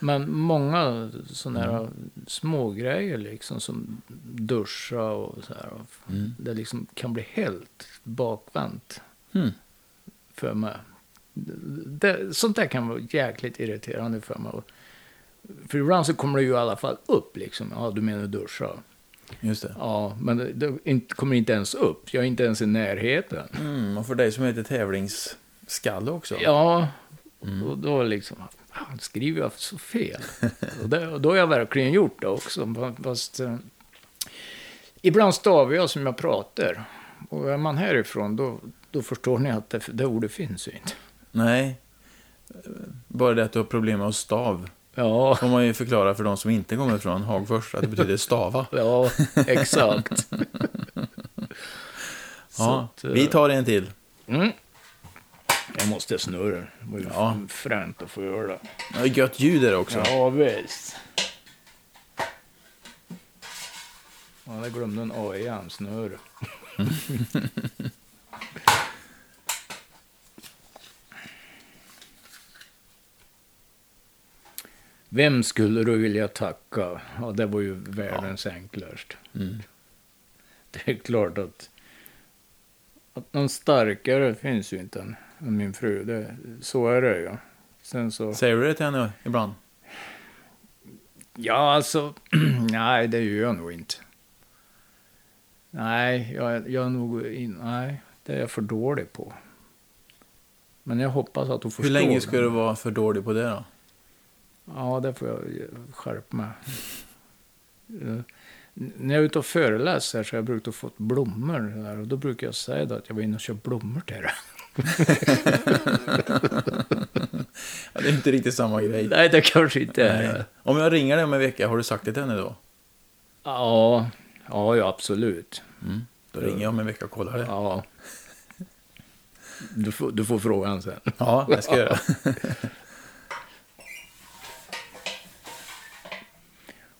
men många sådana här små grejer liksom som duscha och så här. Mm. Det liksom kan bli helt bakvänt Mm. för mig. Det, sånt där kan vara jäkligt irriterande för mig. För ibland så kommer det ju i alla fall upp liksom. Ja, du menar duscha. Just det. Ja, men det, kommer inte ens upp. Jag är inte ens i närheten. Mm, och för dig som är lite tävlings... Skall också? Ja, och då liksom, han skriver jag så fel? och, det, och då har jag verkligen gjort det också. Fast, eh, ibland stavar jag som jag pratar. Och är man härifrån, då, då förstår ni att det, det ordet finns ju inte. Nej. Bara det att du har problem med att stav. Ja, får man ju förklara för de som inte kommer från Hagfors att det betyder stava. ja exakt. Ja, att, vi tar en till. Mm. Jag måste snurra. Det var ju Ja. fränt att få göra det. Ja, gött ljud är det också. Ja, visst. Ja, jag glömde en AIM-snöre. Vem skulle du vilja tacka? Ja, det var ju världens enklast. Mm. Det är klart att, att någon starkare finns ju inte än, än min fru. Det, så är det ju. Sen så... Säger du det till henne ibland? Ja, alltså, nej, det gör jag nog inte. Nej, jag, jag är nog in, nej, det är jag för dålig på. Men jag hoppas att hon förstår. Hur länge ska du vara för dålig på det då? Ja, det får jag skärpa mig. Eh, När jag är ute och föreläser så har jag brukat få blommor. Där, och då brukar jag säga att jag var inne och köpte blommor till det. Ja, det är inte riktigt samma grej. Nej, det kanske inte är. Nej. Om jag ringer dig om en vecka, har du sagt det till henne då? Ja, ja, ja, absolut. Då ringer jag om en vecka och kollar det. Ja. Du får, du får frågan sen. Ja, det ska jag göra.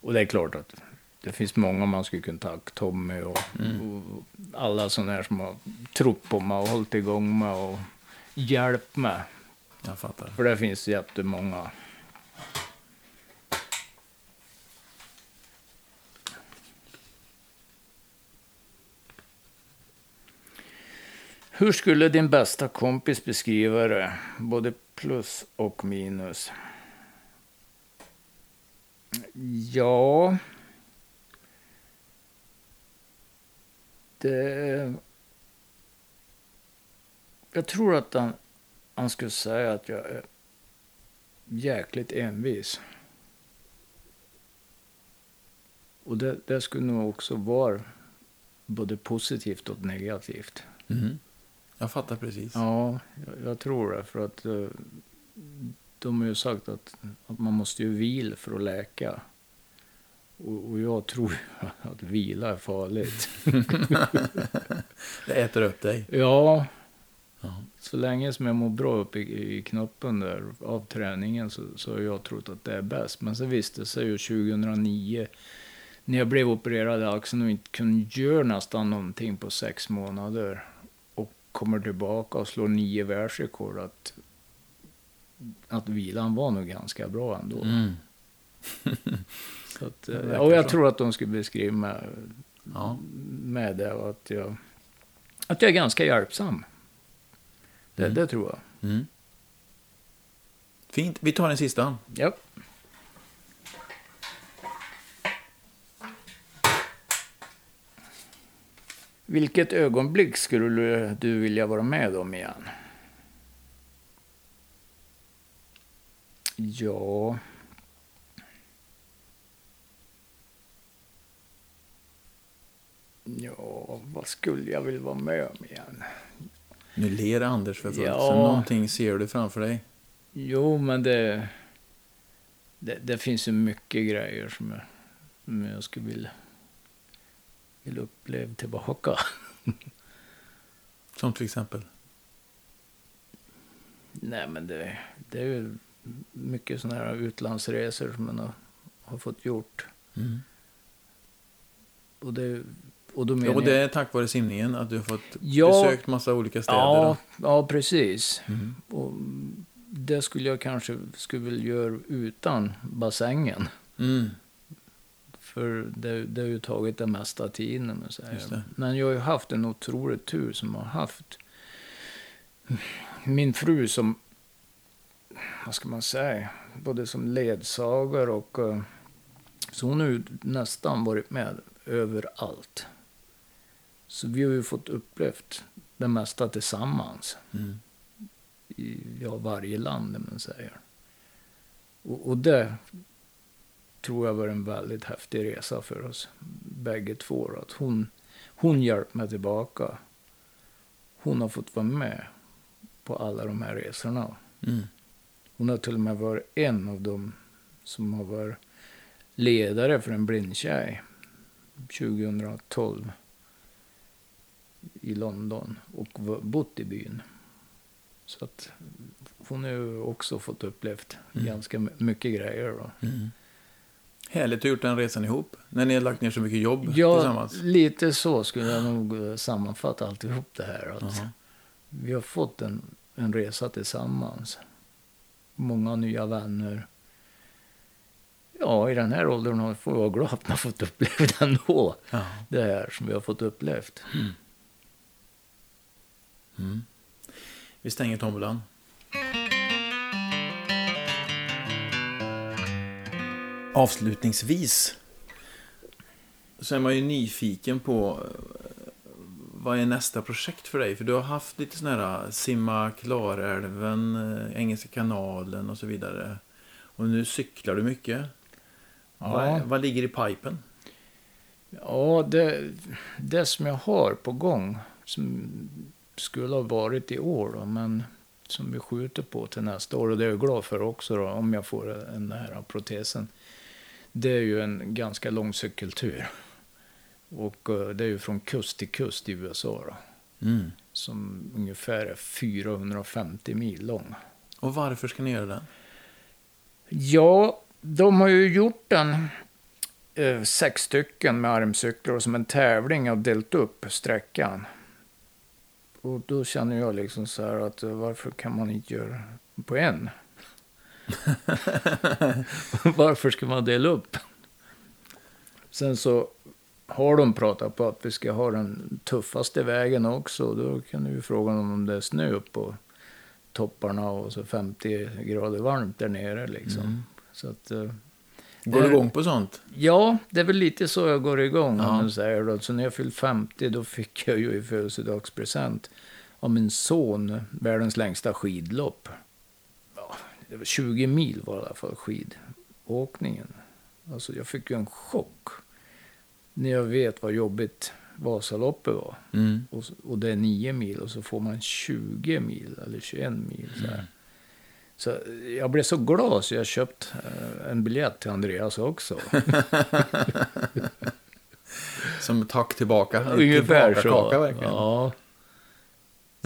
Och det är klart att det finns många man skulle kunna tacka. Tommy och, och alla sådana här som har trott på mig och hållit igång mig och hjälpt mig. Jag fattar. För det finns jättemånga. Hur skulle din bästa kompis beskriva det? Både plus och minus. Ja... Det... Jag tror att han, han skulle säga att jag är jäkligt envis. Och det, det skulle nog också vara både positivt och negativt. Mhm. Jag fattar precis. Ja, jag, jag tror det. För att eh, de har ju sagt att, att man måste ju vila för att läka. Och, och jag tror att vila är farligt. Det äter upp dig. Ja, Ja. så länge som jag mår bra upp i, i knoppen där av träningen så, så har jag trott att det är bäst. Men så visste sig ju 2009 när jag blev opererad i axeln och inte kunde göra nästan någonting på sex månader och kommer tillbaka och slår nio världsrekord att, att vilan var nog ganska bra ändå. Mm. Att, eh, och jag så. tror att de skulle beskriva mig Ja. med det och att jag, att jag är ganska hjälpsam. Det, Mm. det tror jag. Mm. Fint. Vi tar den sista. Ja. Vilket ögonblick skulle du vilja vara med om igen? Ja... Ja, vad skulle jag vilja vara med om igen? Nu ler Anders för fullt. Ja. Så någonting ser du framför dig. Jo, men det, det, det finns ju mycket grejer som jag, som jag skulle vilja, vilja uppleva tillbaka. Som till exempel. Nej, men det, det är ju mycket sådana här utlandsresor som man har, har fått gjort. Mm. Och, det, och då menar Ja, och det är tack vare simningen att du har fått Ja. besökt massa olika städer. ja, ja, precis. Mm. Och det skulle jag kanske skulle vilja göra utan bassängen. Mm. För det, det har ju tagit det mesta tiden. Men jag har ju haft en otrolig tur som har haft min fru som, vad ska man säga, både som ledsagare och eh, så hon har ju nästan varit med överallt. Så vi har ju fått upplevt det mesta tillsammans. Mm. i ja, varje land, om man säger. Och, och det tror jag var en väldigt häftig resa för oss bägge två. Att hon, hon hjälpte mig tillbaka. Hon har fått vara med på alla de här resorna. Mm. Hon har till och med varit en av dem som har varit ledare för en blindtjej 2012 i London och bott i byn. Så att hon har ju också fått upplevt Mm. ganska my- mycket grejer. Då. Mm. Härligt att ha gjort den resan ihop. När ni har lagt ner så mycket jobb Ja, tillsammans. lite så skulle jag nog eh, sammanfatta alltihop det här. Att Jaha. Vi har fått en, en resa tillsammans. Många nya vänner. Ja, i den här åldern får jag vara glad att man fått uppleva det ändå. Ja. Det här som vi har fått upplevt. Mm. Vi stänger tombolan. Avslutningsvis så är man ju nyfiken på vad är nästa projekt för dig? För du har haft lite sådana här simma Klarälven, eh, Engelska kanalen och så vidare. Och nu cyklar du mycket. Vad, Ja, vad ligger i pipen? ja det, det som jag har på gång, som skulle ha varit i år, då, men som vi skjuter på till nästa år, och det är jag glad för också, då, om jag får den här protesen. Det är ju en ganska lång cykeltur. Och eh, det är ju från kust till kust i USA, då, Mm. som ungefär är 450 mil lång. Och varför ska ni göra den? Ja, de har ju gjort den eh, sex stycken med armcyklar och som en tävling har delat upp sträckan. Och då känner jag liksom så här att eh, varför kan man inte göra på en? varför ska man dela upp? Sen så har de pratat på att vi ska ha den tuffaste vägen också. Då kan du ju fråga dem om det är snö upp på topparna och så 50 grader varmt där nere liksom. Mm. Så att, eh, Går du igång på sånt? ja, det är väl lite så jag går igång. Ja. Om säger då. Så när jag fyllde 50 då fick jag ju i födelsedagspresent av min son världens längsta skidlopp. Ja, det var 20 mil var i alla fall skidåkningen. Alltså jag fick ju en chock. När jag vet vad jobbigt Vasaloppet var. Mm. Och, och det är 9 mil och så får man 20 mil eller 21 mil. Så, här. så jag blev så glad så jag köpt eh, en biljett till Andreas också. Som tack tillbaka. Ungefär så. Kaka, verkligen. Ja.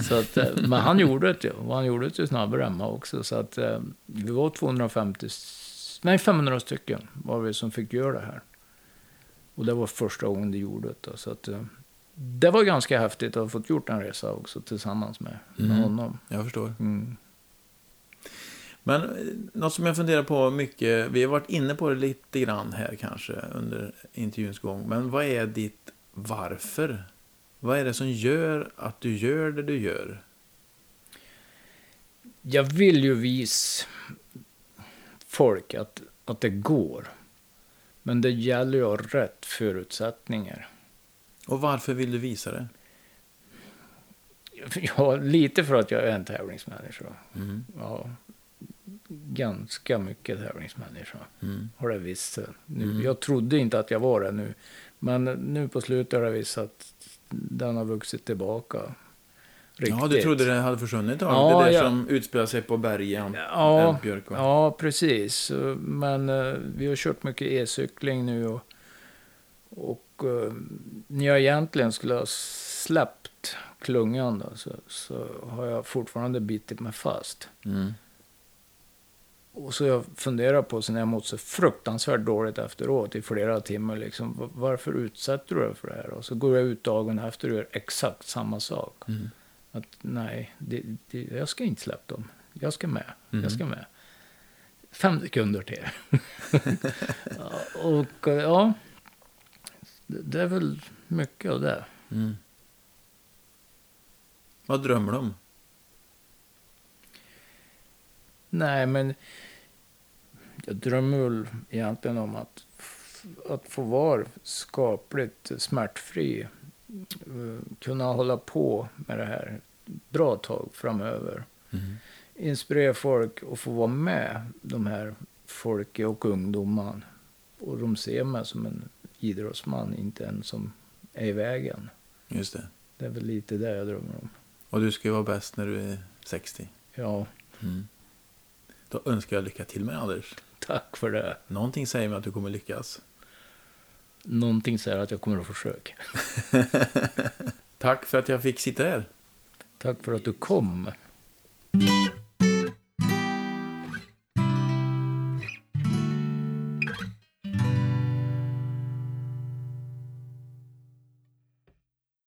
Så att, eh, men han gjorde det ju. Och han gjorde det ju snabbare hemma också. Så att eh, vi var 250, s- nej 500 stycken var vi som fick göra det här. Och det var första gången de gjorde det. Så att, eh, det var ganska häftigt att ha fått gjort en resa också tillsammans med, med Mm. honom. Jag förstår. Mm. Men eh, något som jag funderar på mycket, vi har varit inne på det lite grann här kanske under intervjuns gång, men vad är ditt varför? Vad är det som gör att du gör det du gör? Jag vill ju visa folk att, att det går. Men det gäller ju att ha rätt förutsättningar. Och varför vill du visa det? Ja, lite för att jag är en tävlingsmänniska. Mm. Ja, ganska mycket tävlingsmänniska. Mm. Har det visst nu. Mm. Jag trodde inte att jag var det nu. Men nu på slutet har det visat att den har vuxit tillbaka. Riktigt. Ja, du trodde det hade försvunnit av Ja, det där ja. som utspelar sig på bergen, Ja, och... ja, precis. Men eh, vi har kört mycket e-cykling nu. Och, och eh, när jag egentligen skulle ha släppt klungan då, så, så har jag fortfarande bitit mig fast. Mm. Och så jag funderar på, sen jag mått så fruktansvärt dåligt efteråt i flera timmar, liksom, va- varför utsätter du dig för det här? Och så går jag ut dagen efter och gör exakt samma sak. Mm. Att nej, det, det, jag ska inte släppa dem. Jag ska med. Mm. Jag ska med. Fem sekunder till. Och ja, det, är väl mycket av det. Mm. Vad drömmer du om? Nej, men jag drömmer väl egentligen om att, att få vara skapligt smärtfri. Eh, Kunna hålla på med det här bra tag framöver. inspirera folk att få vara med, de här folket och ungdomarna. Och de ser mig som en idrottsman, inte en som är i vägen. Just det. Det är väl lite det jag drömmer om. Och du ska ju vara bäst när du är 60. Ja, Då önskar jag lycka till med Anders. tack för det. Någonting säger mig att du kommer lyckas. Någonting säger att jag kommer att försöka. Tack för att jag fick sitta här. Tack för att du kom.